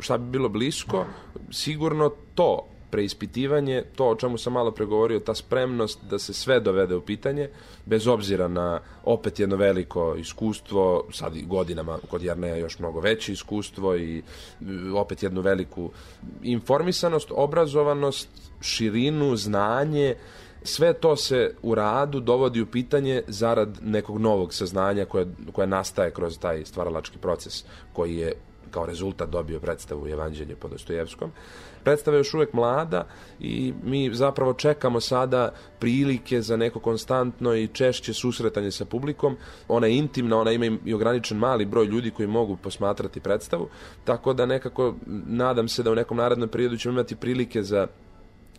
S7: Šta bi bilo blisko? Sigurno to, preispitivanje, to o čemu sam malo pregovorio, ta spremnost da se sve dovede u pitanje, bez obzira na opet jedno veliko iskustvo, sad i godinama kod Jarneja još mnogo veće iskustvo i opet jednu veliku informisanost, obrazovanost, širinu, znanje, sve to se u radu dovodi u pitanje zarad nekog novog saznanja koje, koje nastaje kroz taj stvaralački proces koji je kao rezultat dobio predstavu Evanđelje po Dostojevskom. Predstava je još uvek mlada i mi zapravo čekamo sada prilike za neko konstantno i češće susretanje sa publikom. Ona je intimna, ona ima i ograničen mali broj ljudi koji mogu posmatrati predstavu, tako da nekako nadam se da u nekom narednom periodu ćemo imati prilike za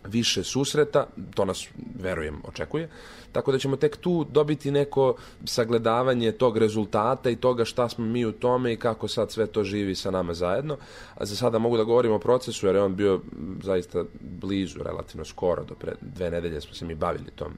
S7: više susreta, to nas, verujem, očekuje, tako da ćemo tek tu dobiti neko sagledavanje tog rezultata i toga šta smo mi u tome i kako sad sve to živi sa nama zajedno. A za sada mogu da govorim o procesu, jer je on bio zaista blizu, relativno skoro, do pre dve nedelje smo se mi bavili tom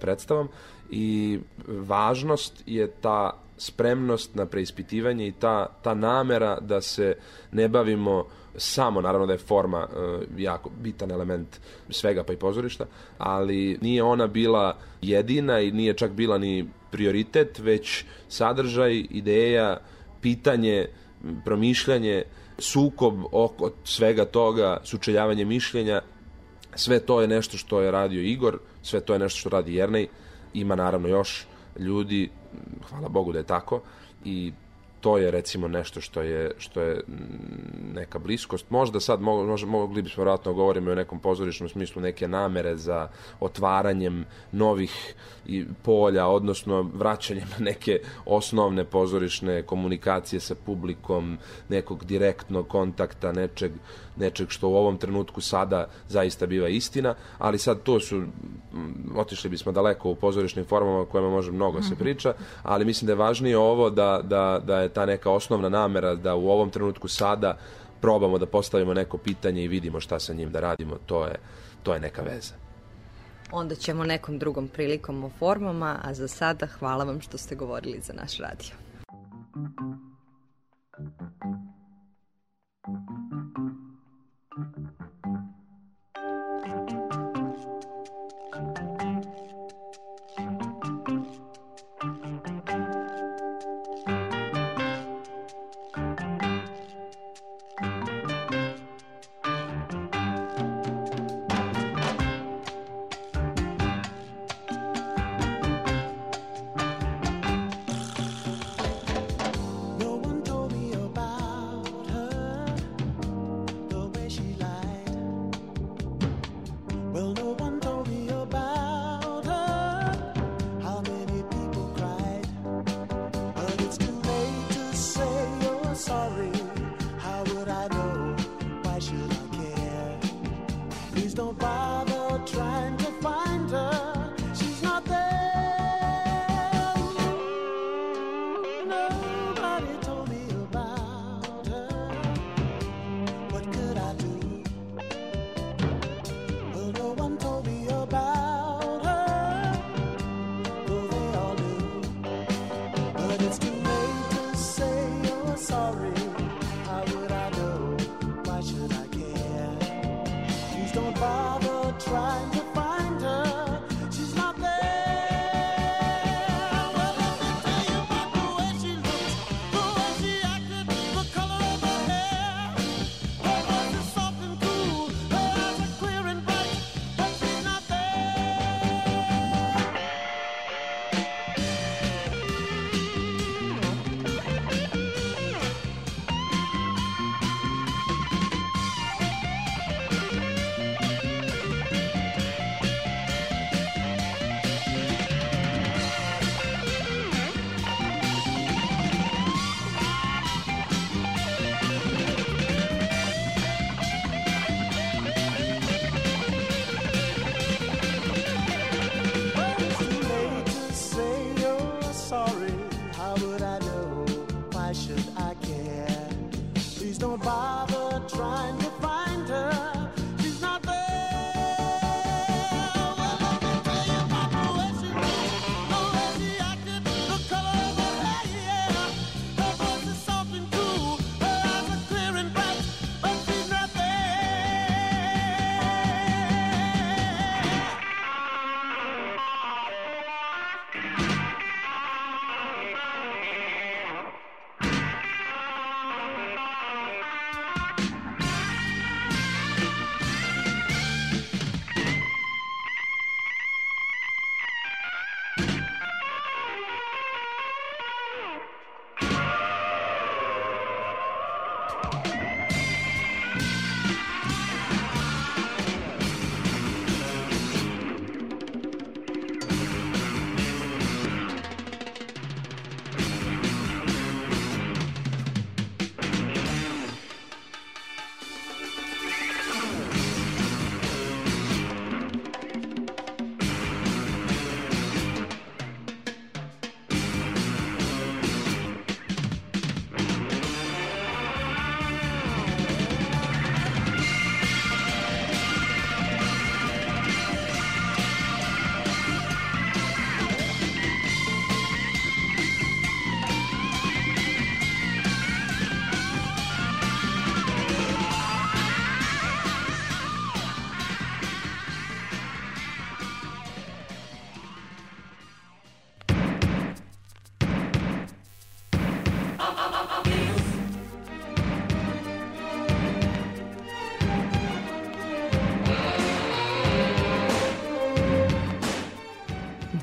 S7: predstavom i važnost je ta spremnost na preispitivanje i ta, ta namera da se ne bavimo samo, naravno da je forma uh, jako bitan element svega pa i pozorišta, ali nije ona bila jedina i nije čak bila ni prioritet, već sadržaj, ideja, pitanje, promišljanje, sukob oko svega toga, sučeljavanje mišljenja, sve to je nešto što je radio Igor, sve to je nešto što radi Jernej, ima naravno još ljudi, hvala Bogu da je tako, i to je recimo nešto što je, što je neka bliskost. Možda sad možda, mogli bismo vratno da govorimo o nekom pozorišnom smislu neke namere za otvaranjem novih i polja, odnosno vraćanjem neke osnovne pozorišne komunikacije sa publikom, nekog direktnog kontakta, nečeg, nečeg što u ovom trenutku sada zaista biva istina, ali sad to su, otišli bismo daleko u pozorišnim formama o kojima može mnogo se priča, ali mislim da je važnije ovo da, da, da je ta neka osnovna namera da u ovom trenutku sada probamo da postavimo neko pitanje i vidimo šta sa njim da radimo, to je, to je neka veza.
S8: Onda ćemo nekom drugom prilikom o formama, a za sada hvala vam što ste govorili za naš radio.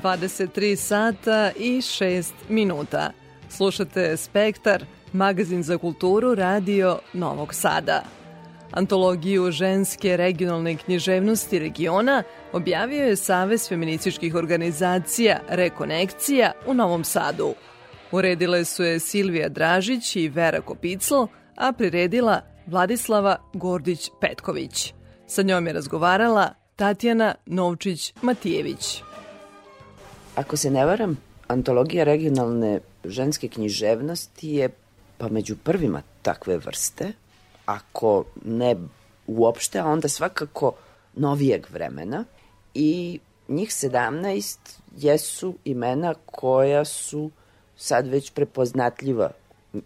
S3: 23 sata i 6 minuta. Slušate Spektar, magazin za kulturu Radio Novog Sada. Antologiju ženske regionalne književnosti regiona objavio je Savez feminističkih organizacija Rekonekcija u Novom Sadu. Uredile su je Silvija Dražić i Vera Kopicl, a priredila Vladislava Gordić-Petković. Sa njom je razgovarala Tatjana Novčić-Matijević.
S9: Ako se ne varam, antologija regionalne ženske književnosti je pa među prvima takve vrste, ako ne uopšte, a onda svakako novijeg vremena. I njih 17 jesu imena koja su sad već prepoznatljiva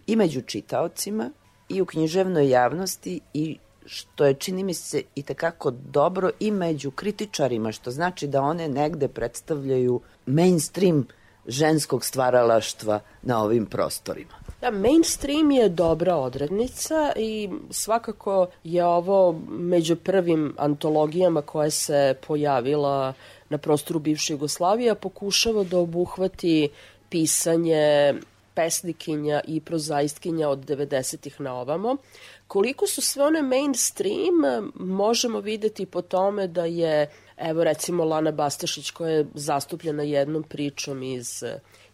S9: i među čitaocima i u književnoj javnosti i što je čini mi se i takako dobro i među kritičarima, što znači da one negde predstavljaju mainstream ženskog stvaralaštva na ovim prostorima.
S10: Da, mainstream je dobra odrednica i svakako je ovo među prvim antologijama koja se pojavila na prostoru bivše Jugoslavije, a pokušava da obuhvati pisanje pesnikinja i prozaistkinja od 90-ih na ovamo. Koliko su sve one mainstream, možemo videti po tome da je, evo recimo Lana Bastašić koja je zastupljena jednom pričom iz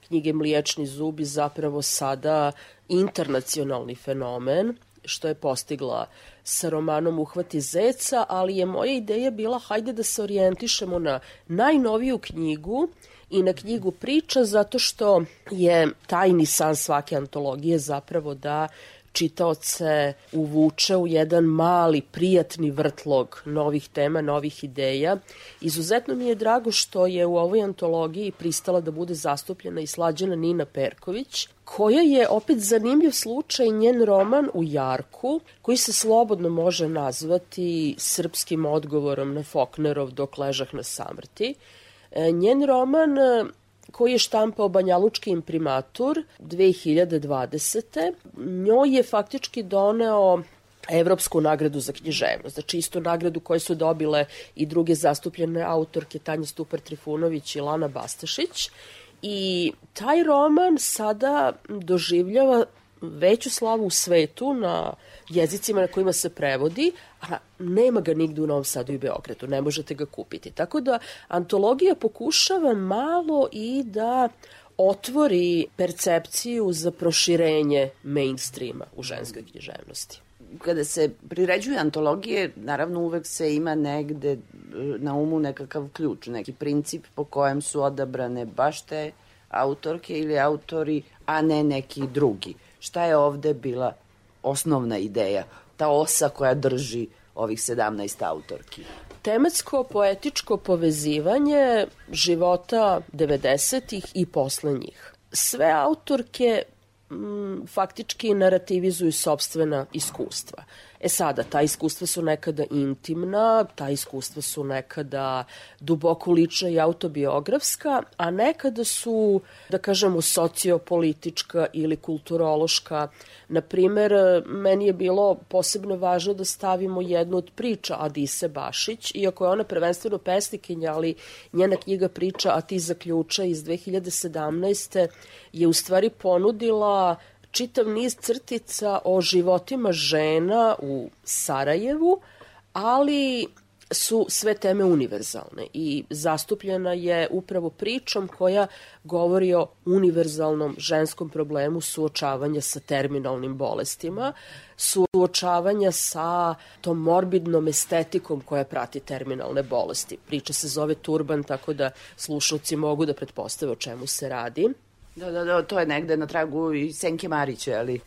S10: knjige Mliječni zubi zapravo sada internacionalni fenomen, što je postigla sa romanom Uhvati zeca, ali je moja ideja bila hajde da se orijentišemo na najnoviju knjigu i na knjigu priča zato što je tajni san svake antologije zapravo da čitaoce uvuče u jedan mali, prijatni vrtlog novih tema, novih ideja. Izuzetno mi je drago što je u ovoj antologiji pristala da bude zastupljena i slađena Nina Perković, koja je opet zanimljiv slučaj njen roman u Jarku, koji se slobodno može nazvati srpskim odgovorom na Foknerov dok ležah na samrti. E, njen roman koji je štampao Banjalučki imprimatur 2020. Njoj je faktički doneo Evropsku nagradu za književnost, znači istu nagradu koju su dobile i druge zastupljene autorke Tanja Stupar Trifunović i Lana Bastašić. I taj roman sada doživljava veću slavu u svetu na jezicima na kojima se prevodi, a nema ga nigde u Novom Sadu i Beogradu, ne možete ga kupiti. Tako da antologija pokušava malo i da otvori percepciju za proširenje mainstreama u ženskoj književnosti
S9: kada se priređuje antologije, naravno uvek se ima negde e, na umu nekakav ključ, neki princip po kojem su odabrane baš te autorke ili autori, a ne neki drugi. Šta je ovde bila osnovna ideja, ta osa koja drži ovih 17 autorki?
S10: Tematsko-poetičko povezivanje života 90-ih i posle njih. Sve autorke m, faktički narativizuju sobstvena iskustva. E sada, ta iskustva su nekada intimna, ta iskustva su nekada duboko lična i autobiografska, a nekada su, da kažemo, sociopolitička ili kulturološka. Naprimer, meni je bilo posebno važno da stavimo jednu od priča Adise Bašić, iako je ona prvenstveno pesnikinja, ali njena knjiga priča A ti zaključa iz 2017. je u stvari ponudila čitav niz crtica o životima žena u Sarajevu, ali su sve teme univerzalne i zastupljena je upravo pričom koja govori o univerzalnom ženskom problemu suočavanja sa terminalnim bolestima, suočavanja sa tom morbidnom estetikom koja prati terminalne bolesti. Priča se zove Turban, tako da slušalci mogu da pretpostave o čemu se radi.
S9: Da, da, da, to je negde na tragu i Senke Marića, ali...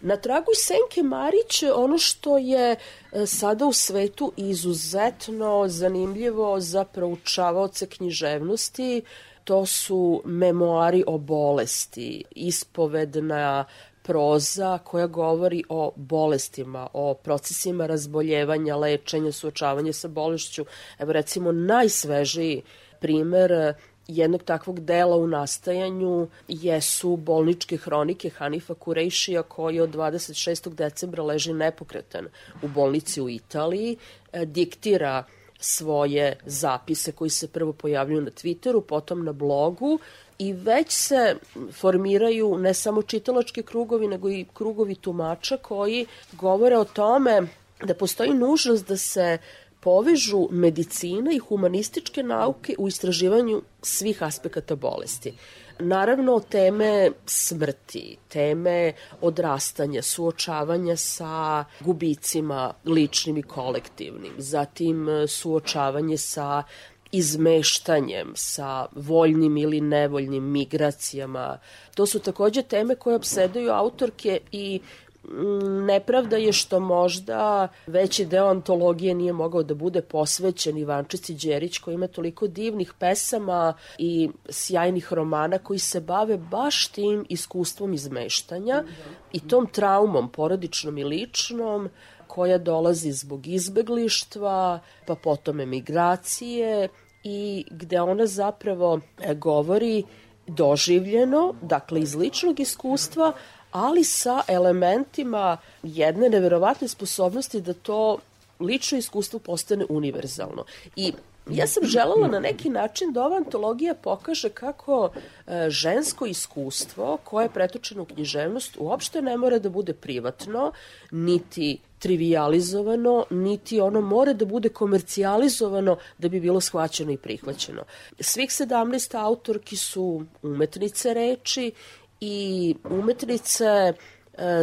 S10: Na tragu Senke Marić, ono što je e, sada u svetu izuzetno zanimljivo za proučavaoce književnosti, to su memoari o bolesti, ispovedna proza koja govori o bolestima, o procesima razboljevanja, lečenja, suočavanja sa bolešću. Evo recimo najsvežiji primer jednog takvog dela u nastajanju jesu bolničke hronike Hanifa Kurejšija koji od 26. decembra leži nepokretan u bolnici u Italiji, e, diktira svoje zapise koji se prvo pojavljuju na Twitteru, potom na blogu i već se formiraju ne samo čitalački krugovi, nego i krugovi tumača koji govore o tome da postoji nužnost da se povežu medicina i humanističke nauke u istraživanju svih aspekata bolesti. Naravno, teme smrti, teme odrastanja, suočavanja sa gubicima ličnim i kolektivnim, zatim suočavanje sa izmeštanjem, sa voljnim ili nevoljnim migracijama. To su takođe teme koje obsedaju autorke i nepravda je što možda veći deo antologije nije mogao da bude posvećen Ivančici Đerić koji ima toliko divnih pesama i sjajnih romana koji se bave baš tim iskustvom izmeštanja i tom traumom porodičnom i ličnom koja dolazi zbog izbeglištva, pa potom emigracije i gde ona zapravo e, govori doživljeno, dakle iz ličnog iskustva, ali sa elementima jedne neverovatne sposobnosti da to lično iskustvo postane univerzalno. I ja sam želela na neki način da ova antologija pokaže kako e, žensko iskustvo koje je pretočeno u književnost uopšte ne mora da bude privatno, niti trivializovano, niti ono mora da bude komercijalizovano da bi bilo shvaćeno i prihvaćeno. Svih 17 autorki su umetnice reči i umetnice e,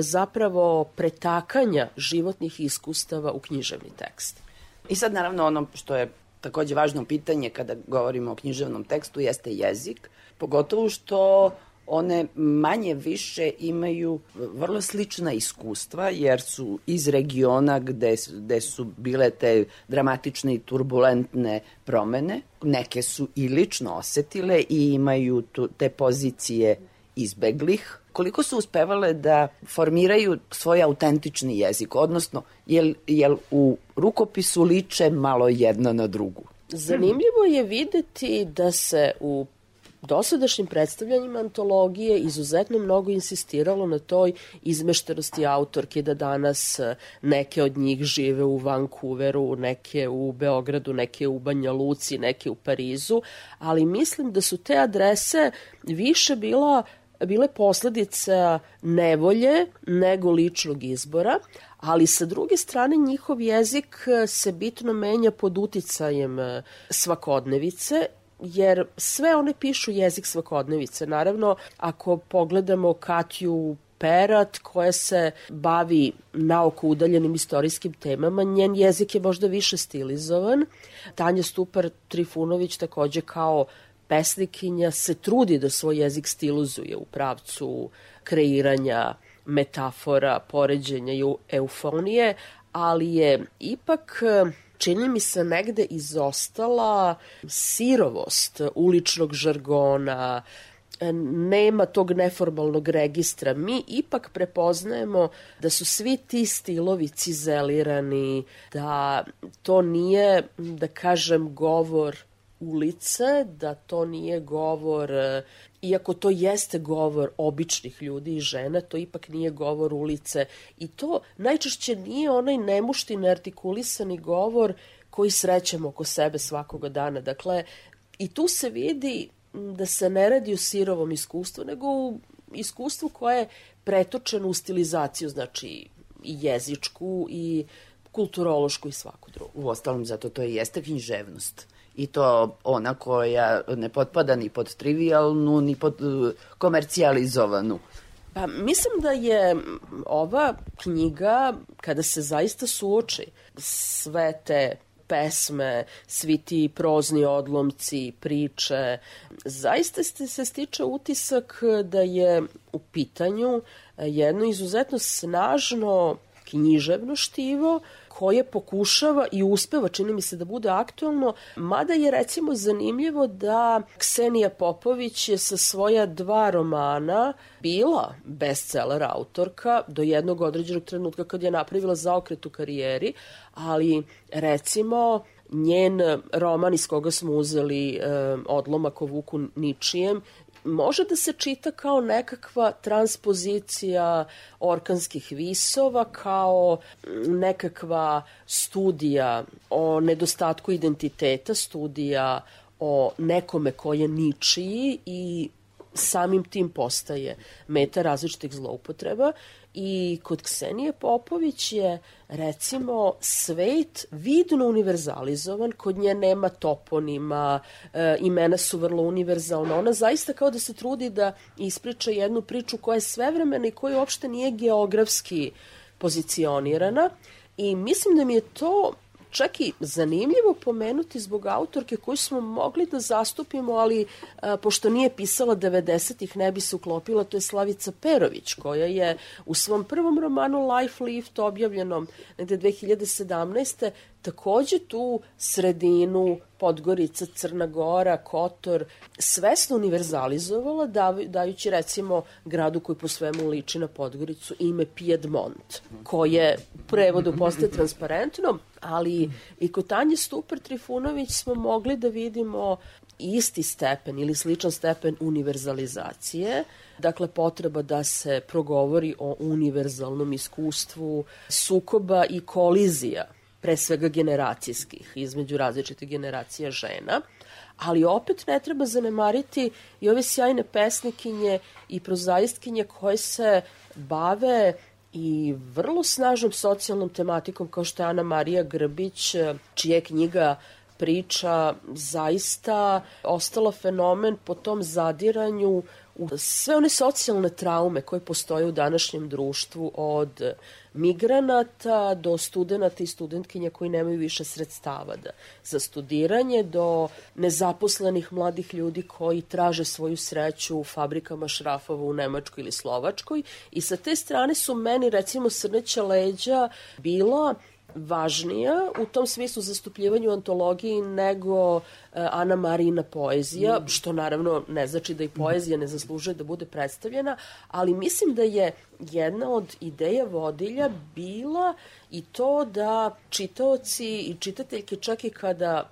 S10: zapravo pretakanja životnih iskustava u književni tekst.
S9: I sad naravno ono što je takođe važno pitanje kada govorimo o književnom tekstu jeste jezik, pogotovo što one manje više imaju vrlo slična iskustva jer su iz regiona gde, gde su bile te dramatične i turbulentne promene. Neke su i lično osetile i imaju tu, te pozicije izbeglih, koliko su uspevale da formiraju svoj autentični jezik, odnosno jel, jel u rukopisu liče malo jedna na drugu?
S10: Zanimljivo je videti da se u dosadašnjim predstavljanjima antologije izuzetno mnogo insistiralo na toj izmeštenosti autorke da danas neke od njih žive u Vancouveru, neke u Beogradu, neke u Banja Luci, neke u Parizu, ali mislim da su te adrese više bila bile posledica nevolje nego ličnog izbora, ali sa druge strane njihov jezik se bitno menja pod uticajem svakodnevice jer sve one pišu jezik svakodnevice. Naravno, ako pogledamo Katju Perat koja se bavi naoko udaljenim istorijskim temama, njen jezik je možda više stilizovan. Tanja Stupar Trifunović takođe kao pesnikinja se trudi da svoj jezik stilizuje u pravcu kreiranja metafora, poređenja i eufonije, ali je ipak čini mi se negde izostala sirovost uličnog žargona, nema tog neformalnog registra. Mi ipak prepoznajemo da su svi ti stilovi cizelirani, da to nije, da kažem, govor ulice, da to nije govor, e, iako to jeste govor običnih ljudi i žena, to ipak nije govor ulice. I to najčešće nije onaj nemuštin artikulisani govor koji srećemo oko sebe svakoga dana. Dakle, i tu se vidi da se ne radi o sirovom iskustvu, nego u iskustvu koje je pretočeno u stilizaciju, znači i jezičku i kulturološku i svaku drugu.
S9: U ostalom, zato to i jeste književnost i to ona koja ne potpada ni pod trivialnu, ni pod uh, komercijalizovanu.
S10: Pa mislim da je ova knjiga, kada se zaista suoči sve te pesme, svi ti prozni odlomci, priče, zaista se stiče utisak da je u pitanju jedno izuzetno snažno književno štivo koje pokušava i uspeva, čini mi se da bude aktualno, mada je recimo zanimljivo da Ksenija Popović je sa svoja dva romana bila bestseller autorka do jednog određenog trenutka kad je napravila zaokret u karijeri, ali recimo njen roman iz koga smo uzeli e, odlomak o Vuku Ničijem može da se čita kao nekakva transpozicija orkanskih visova, kao nekakva studija o nedostatku identiteta, studija o nekome ko je ničiji i samim tim postaje meta različitih zloupotreba i kod Ksenije Popović je recimo svet vidno univerzalizovan, kod nje nema toponima, e, imena su vrlo univerzalna, ona zaista kao da se trudi da ispriča jednu priču koja je svevremena i koja uopšte nije geografski pozicionirana. I mislim da mi je to čak i zanimljivo pomenuti zbog autorke koju smo mogli da zastupimo, ali a, pošto nije pisala 90-ih, ne bi se uklopila, to je Slavica Perović, koja je u svom prvom romanu Life Lift, objavljenom negde 2017 takođe tu sredinu Podgorica, Crna Gora, Kotor, svesno univerzalizovala dajući recimo gradu koji po svemu liči na Podgoricu ime Piedmont, koje prevodu postaje transparentno, ali i kod Tanje Stupar Trifunović smo mogli da vidimo isti stepen ili sličan stepen univerzalizacije, dakle potreba da se progovori o univerzalnom iskustvu sukoba i kolizija pre svega generacijskih, između različitih generacija žena, ali opet ne treba zanemariti i ove sjajne pesnikinje i prozaistkinje koje se bave i vrlo snažnom socijalnom tematikom kao što je Ana Marija Grbić, čija je knjiga priča zaista ostala fenomen po tom zadiranju u sve one socijalne traume koje postoje u današnjem društvu od migranata do studenta i studentkinja koji nemaju više sredstava da, za studiranje, do nezaposlenih mladih ljudi koji traže svoju sreću u fabrikama šrafova u Nemačkoj ili Slovačkoj. I sa te strane su meni recimo Srneća leđa bila važnija u tom smislu zastupljivanju antologiji nego uh, Ana Marina poezija, mm. što naravno ne znači da i poezija ne zaslužuje da bude predstavljena, ali mislim da je jedna od ideja vodilja bila i to da čitaoci i čitateljke čak i kada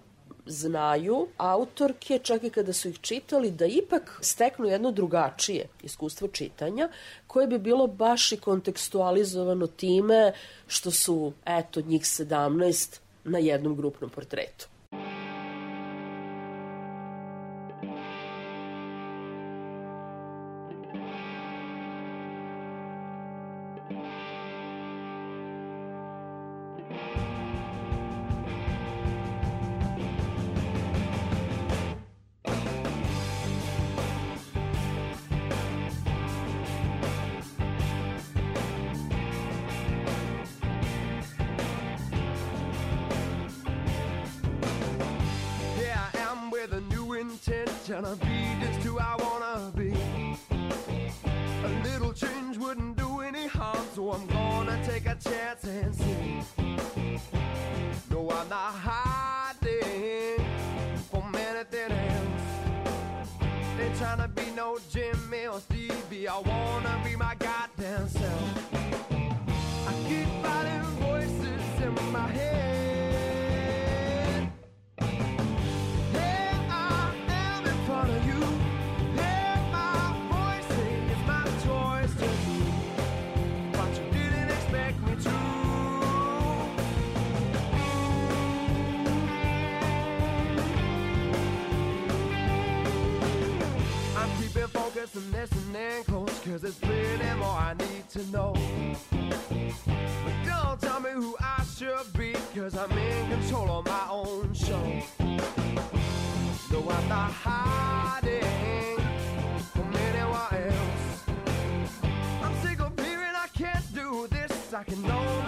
S10: znaju autorke, čak i kada su ih čitali, da ipak steknu jedno drugačije iskustvo čitanja, koje bi bilo baš i kontekstualizovano time što su, eto, njih 17 na jednom grupnom portretu.
S11: Ain't trying to be no Jimmy or Stevie. I wanna be my goddamn self. I keep fighting voices in my head. Focus and listening close Cause there's plenty more I need to know. But don't tell me who I should be Cause I'm in control of my own show. No, I'm not hiding from anyone else. I'm sick of hearing I can't do this. I can only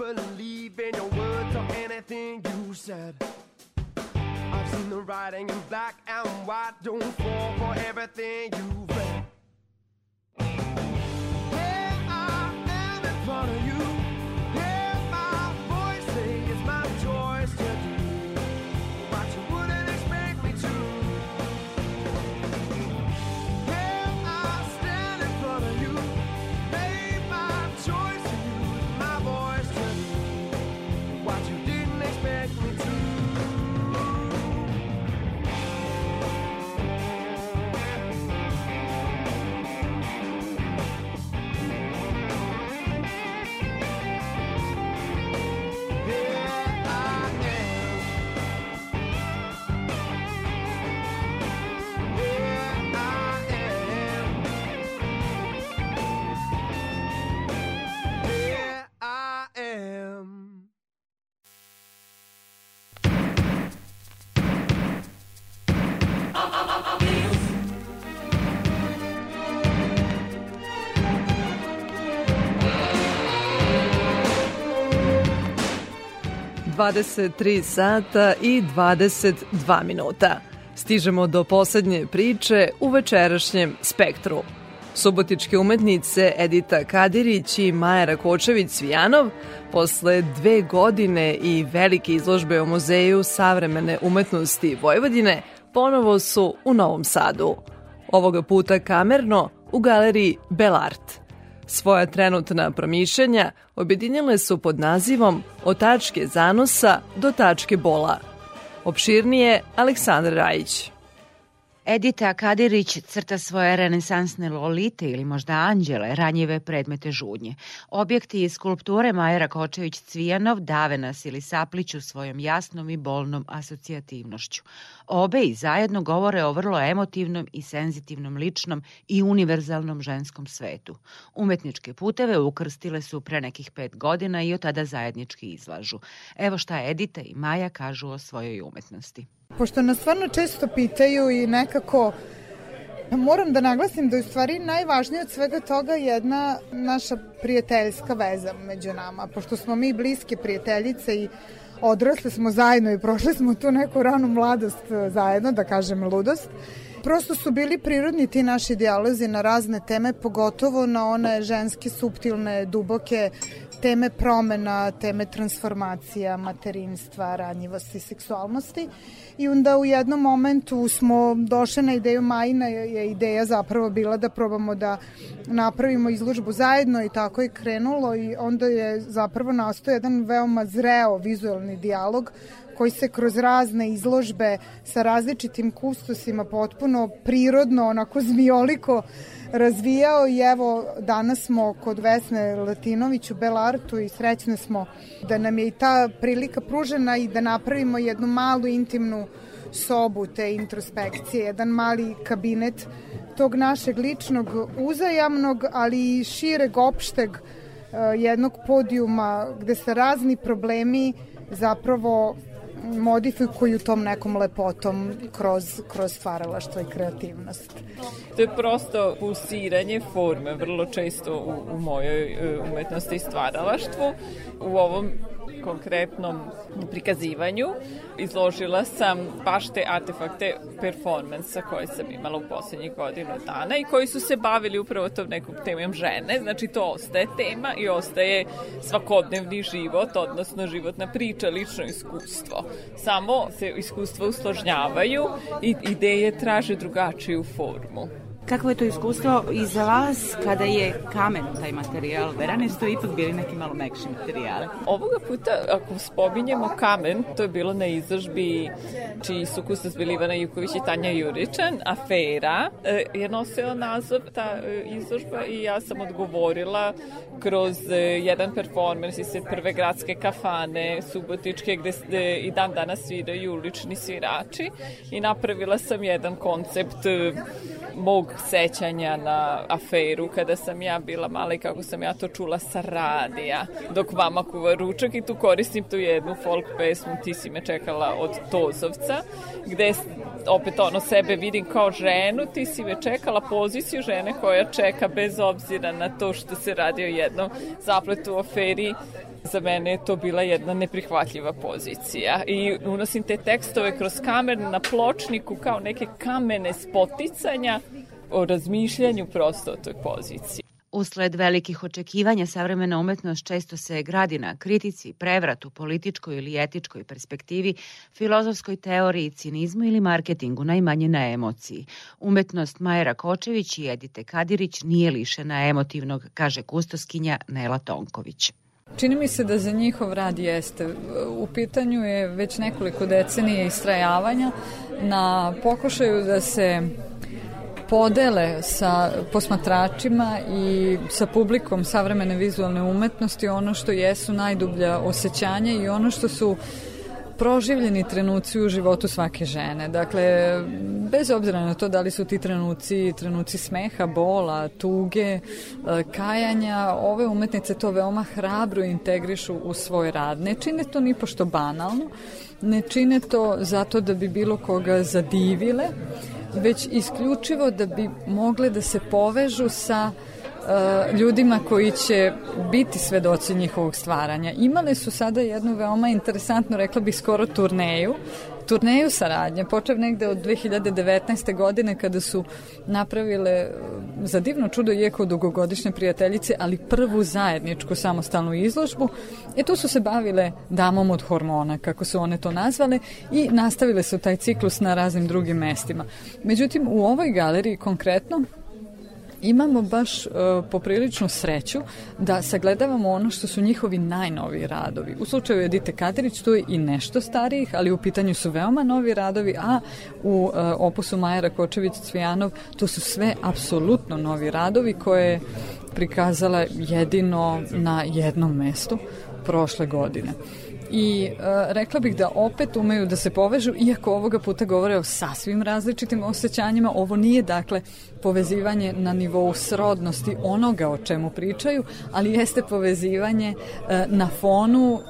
S11: believe in your words or anything you said. I've seen the writing in black and white. Don't fall for everything you've read.
S3: 23 sata i 22 minuta. Stižemo do poslednje priče u večerašnjem spektru. Subotičke umetnice Edita Kadirić i Maja Rakočević-Svijanov posle dve godine i velike izložbe u Muzeju savremene umetnosti Vojvodine ponovo su u Novom Sadu. Ovoga puta kamerno u galeriji Belart. Svoja trenutna promišljanja objedinile su pod nazivom Od tačke zanosa do tačke bola. Opširnije Aleksandar Rajić.
S12: Edita Kadirić crta svoje renesansne lolite ili možda anđele, ranjive predmete žudnje. Objekti iz skulpture Majera Kočević-Cvijanov dave nas ili sapliću svojom jasnom i bolnom asocijativnošću. Obe i zajedno govore o vrlo emotivnom i senzitivnom ličnom i univerzalnom ženskom svetu. Umetničke puteve ukrstile su pre nekih pet godina i od tada zajednički izlažu. Evo šta Edita i Maja kažu o svojoj umetnosti.
S13: Pošto nas stvarno često pitaju i nekako moram da naglasim da je u stvari najvažnije od svega toga jedna naša prijateljska veza među nama. Pošto smo mi bliske prijateljice i odrasle smo zajedno i prošli smo tu neku ranu mladost zajedno, da kažem ludost. Prosto su bili prirodni ti naši dijalozi na razne teme, pogotovo na one ženske, subtilne, duboke teme promena, teme transformacija, materinstva, ranjivosti, seksualnosti. I onda u jednom momentu smo došli na ideju Majina, je ideja zapravo bila da probamo da napravimo izložbu zajedno i tako je krenulo i onda je zapravo nastao jedan veoma zreo vizualni dijalog koji se kroz razne izložbe sa različitim kustosima potpuno prirodno, onako zmijoliko razvijao i evo danas smo kod Vesne Latinović u Belartu i srećne smo da nam je i ta prilika pružena i da napravimo jednu malu intimnu sobu te introspekcije, jedan mali kabinet tog našeg ličnog uzajamnog, ali i šireg opšteg eh, jednog podijuma gde se razni problemi zapravo modifikuju tom nekom lepotom kroz, kroz stvaralaštvo i kreativnost.
S14: To je prosto pulsiranje forme, vrlo često u, u mojoj e, umetnosti i stvaralaštvu. U ovom konkretnom prikazivanju izložila sam baš te artefakte performansa koje sam imala u poslednjih godinu dana i koji su se bavili upravo tom nekom temom žene, znači to ostaje tema i ostaje svakodnevni život, odnosno životna priča, lično iskustvo. Samo se iskustva usložnjavaju i ideje traže drugačiju formu.
S12: Kakvo je to iskustvo i za vas kada je kamen taj materijal? Verane su to ipak bili neki malo mekši materijali.
S14: Ovoga puta, ako spominjemo kamen, to je bilo na izložbi čiji su kustos bili Ivana Juković i Tanja Juričan, Afera, e, je nosila naziv ta e, izložba i ja sam odgovorila kroz e, jedan performans iz prve gradske kafane Subotičke gde i dan danas sviraju ulični svirači i napravila sam jedan koncept mog sećanja na aferu kada sam ja bila mala i kako sam ja to čula sa radija. Dok mama kuva ručak i tu koristim tu jednu folk pesmu Ti si me čekala od Tozovca gde opet ono sebe vidim kao ženu, ti si me čekala poziciju žene koja čeka bez obzira na to što se radi o jednom zapletu u aferi. Za mene je to bila jedna neprihvatljiva pozicija i unosim te tekstove kroz kamer na pločniku kao neke kamene spoticanja o razmišljanju prosto o toj poziciji.
S12: Usled velikih očekivanja savremena umetnost često se gradi na kritici, prevratu, političkoj ili etičkoj perspektivi, filozofskoj teoriji, cinizmu ili marketingu, najmanje na emociji. Umetnost Majera Kočević i Edite Kadirić nije lišena emotivnog, kaže kustoskinja Nela Tonković.
S15: Čini mi se da za njihov rad jeste. U pitanju je već nekoliko decenije istrajavanja na pokušaju da se podele sa posmatračima i sa publikom savremene vizualne umetnosti ono što jesu najdublja osjećanja i ono što su proživljeni trenuci u životu svake žene. Dakle, bez obzira na to da li su ti trenuci, trenuci smeha, bola, tuge, e, kajanja, ove umetnice to veoma hrabro integrišu u svoj rad. Ne čine to ni pošto banalno, ne čine to zato da bi bilo koga zadivile, već isključivo da bi mogle da se povežu sa uh, ljudima koji će biti svedoci njihovog stvaranja. Imale su sada jednu veoma interesantnu, rekla bih skoro turneju, turneju saradnje, počev negde od 2019. godine kada su napravile za divno čudo jeko dugogodišnje prijateljice, ali prvu zajedničku samostalnu izložbu. E tu su se bavile damom od hormona, kako su one to nazvale, i nastavile su taj ciklus na raznim drugim mestima. Međutim, u ovoj galeriji konkretno imamo baš uh, popriličnu sreću da sagledavamo ono što su njihovi najnoviji radovi. U slučaju Edite Kadirić tu je i nešto starijih, ali u pitanju su veoma novi radovi, a u uh, opusu Majera Kočević-Cvijanov to su sve apsolutno novi radovi koje je prikazala jedino na jednom mestu prošle godine i uh, rekla bih da opet umeju da se povežu, iako ovoga puta govore o sasvim različitim osjećanjima. Ovo nije, dakle, povezivanje na nivou srodnosti onoga o čemu pričaju, ali jeste povezivanje uh, na fonu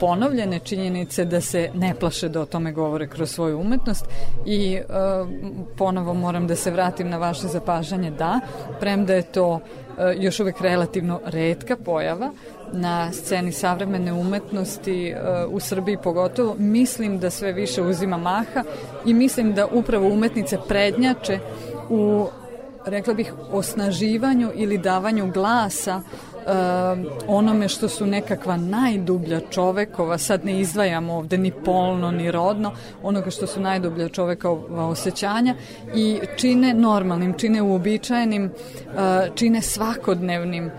S15: ponovljene činjenice da se ne plaše da o tome govore kroz svoju umetnost i uh, ponovo moram da se vratim na vaše zapažanje da, premda je to još uvek relativno redka pojava, na sceni savremene umetnosti uh, u Srbiji pogotovo, mislim da sve više uzima maha i mislim da upravo umetnice prednjače u rekla bih osnaživanju ili davanju glasa uh, onome što su nekakva najdublja čovekova, sad ne izdvajamo ovde ni polno ni rodno, onoga što su najdublja čovekova osjećanja i čine normalnim, čine uobičajenim, uh, čine svakodnevnim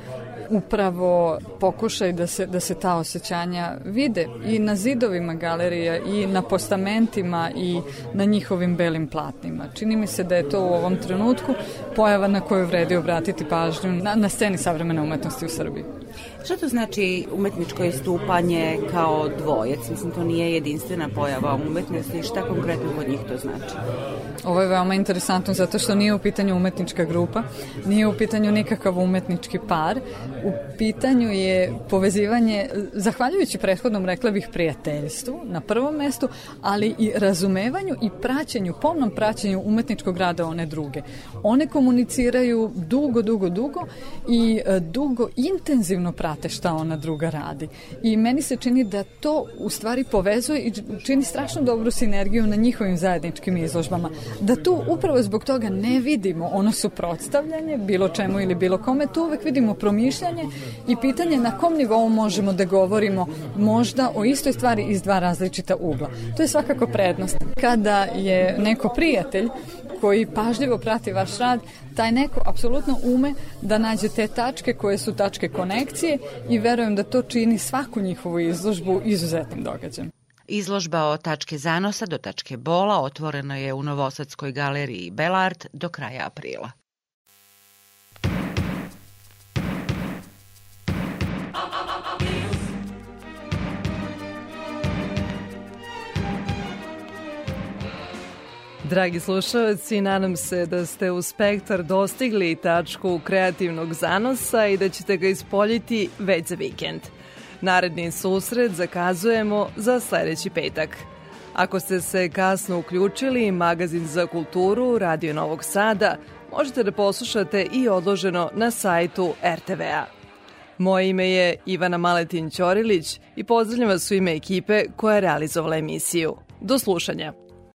S15: upravo pokušaj da se, da se ta osjećanja vide i na zidovima galerija i na postamentima i na njihovim belim platnima. Čini mi se da je to u ovom trenutku pojava na koju vredi obratiti pažnju na, na sceni savremene umetnosti u Srbiji.
S12: Šta to znači umetničko istupanje kao dvojec? Mislim, to nije jedinstvena pojava umetnosti. Šta konkretno kod njih to znači?
S15: Ovo je veoma interesantno zato što nije u pitanju umetnička grupa, nije u pitanju nikakav umetnički par, u pitanju je povezivanje, zahvaljujući prethodnom rekla bih prijateljstvu na prvom mestu, ali i razumevanju i praćenju, pomnom praćenju umetničkog rada one druge. One komuniciraju dugo, dugo, dugo i e, dugo intenzivno prate šta ona druga radi. I meni se čini da to u stvari povezuje i čini strašno dobru sinergiju na njihovim zajedničkim izložbama. Da tu upravo zbog toga ne vidimo ono suprotstavljanje, bilo čemu ili bilo kome, tu uvek vidimo promišljanje i pitanje na kom nivou možemo da govorimo možda o istoj stvari iz dva različita ugla. To je svakako prednost. Kada je neko prijatelj koji pažljivo prati vaš rad, taj neko apsolutno ume da nađe te tačke koje su tačke konekcije i verujem da to čini svaku njihovu izložbu izuzetnim događajem.
S12: Izložba od tačke zanosa do tačke bola otvorena je u Novosadskoj galeriji Belart do kraja aprila.
S3: Dragi slušalci, nadam se da ste u spektar dostigli tačku kreativnog zanosa i da ćete ga ispoljiti već za vikend. Naredni susret zakazujemo za sledeći petak. Ako ste se kasno uključili, magazin za kulturu Radio Novog Sada možete da poslušate i odloženo na sajtu RTV-a. Moje ime je Ivana Maletin Ćorilić i pozdravljam vas u ime ekipe koja je realizovala emisiju. Do slušanja.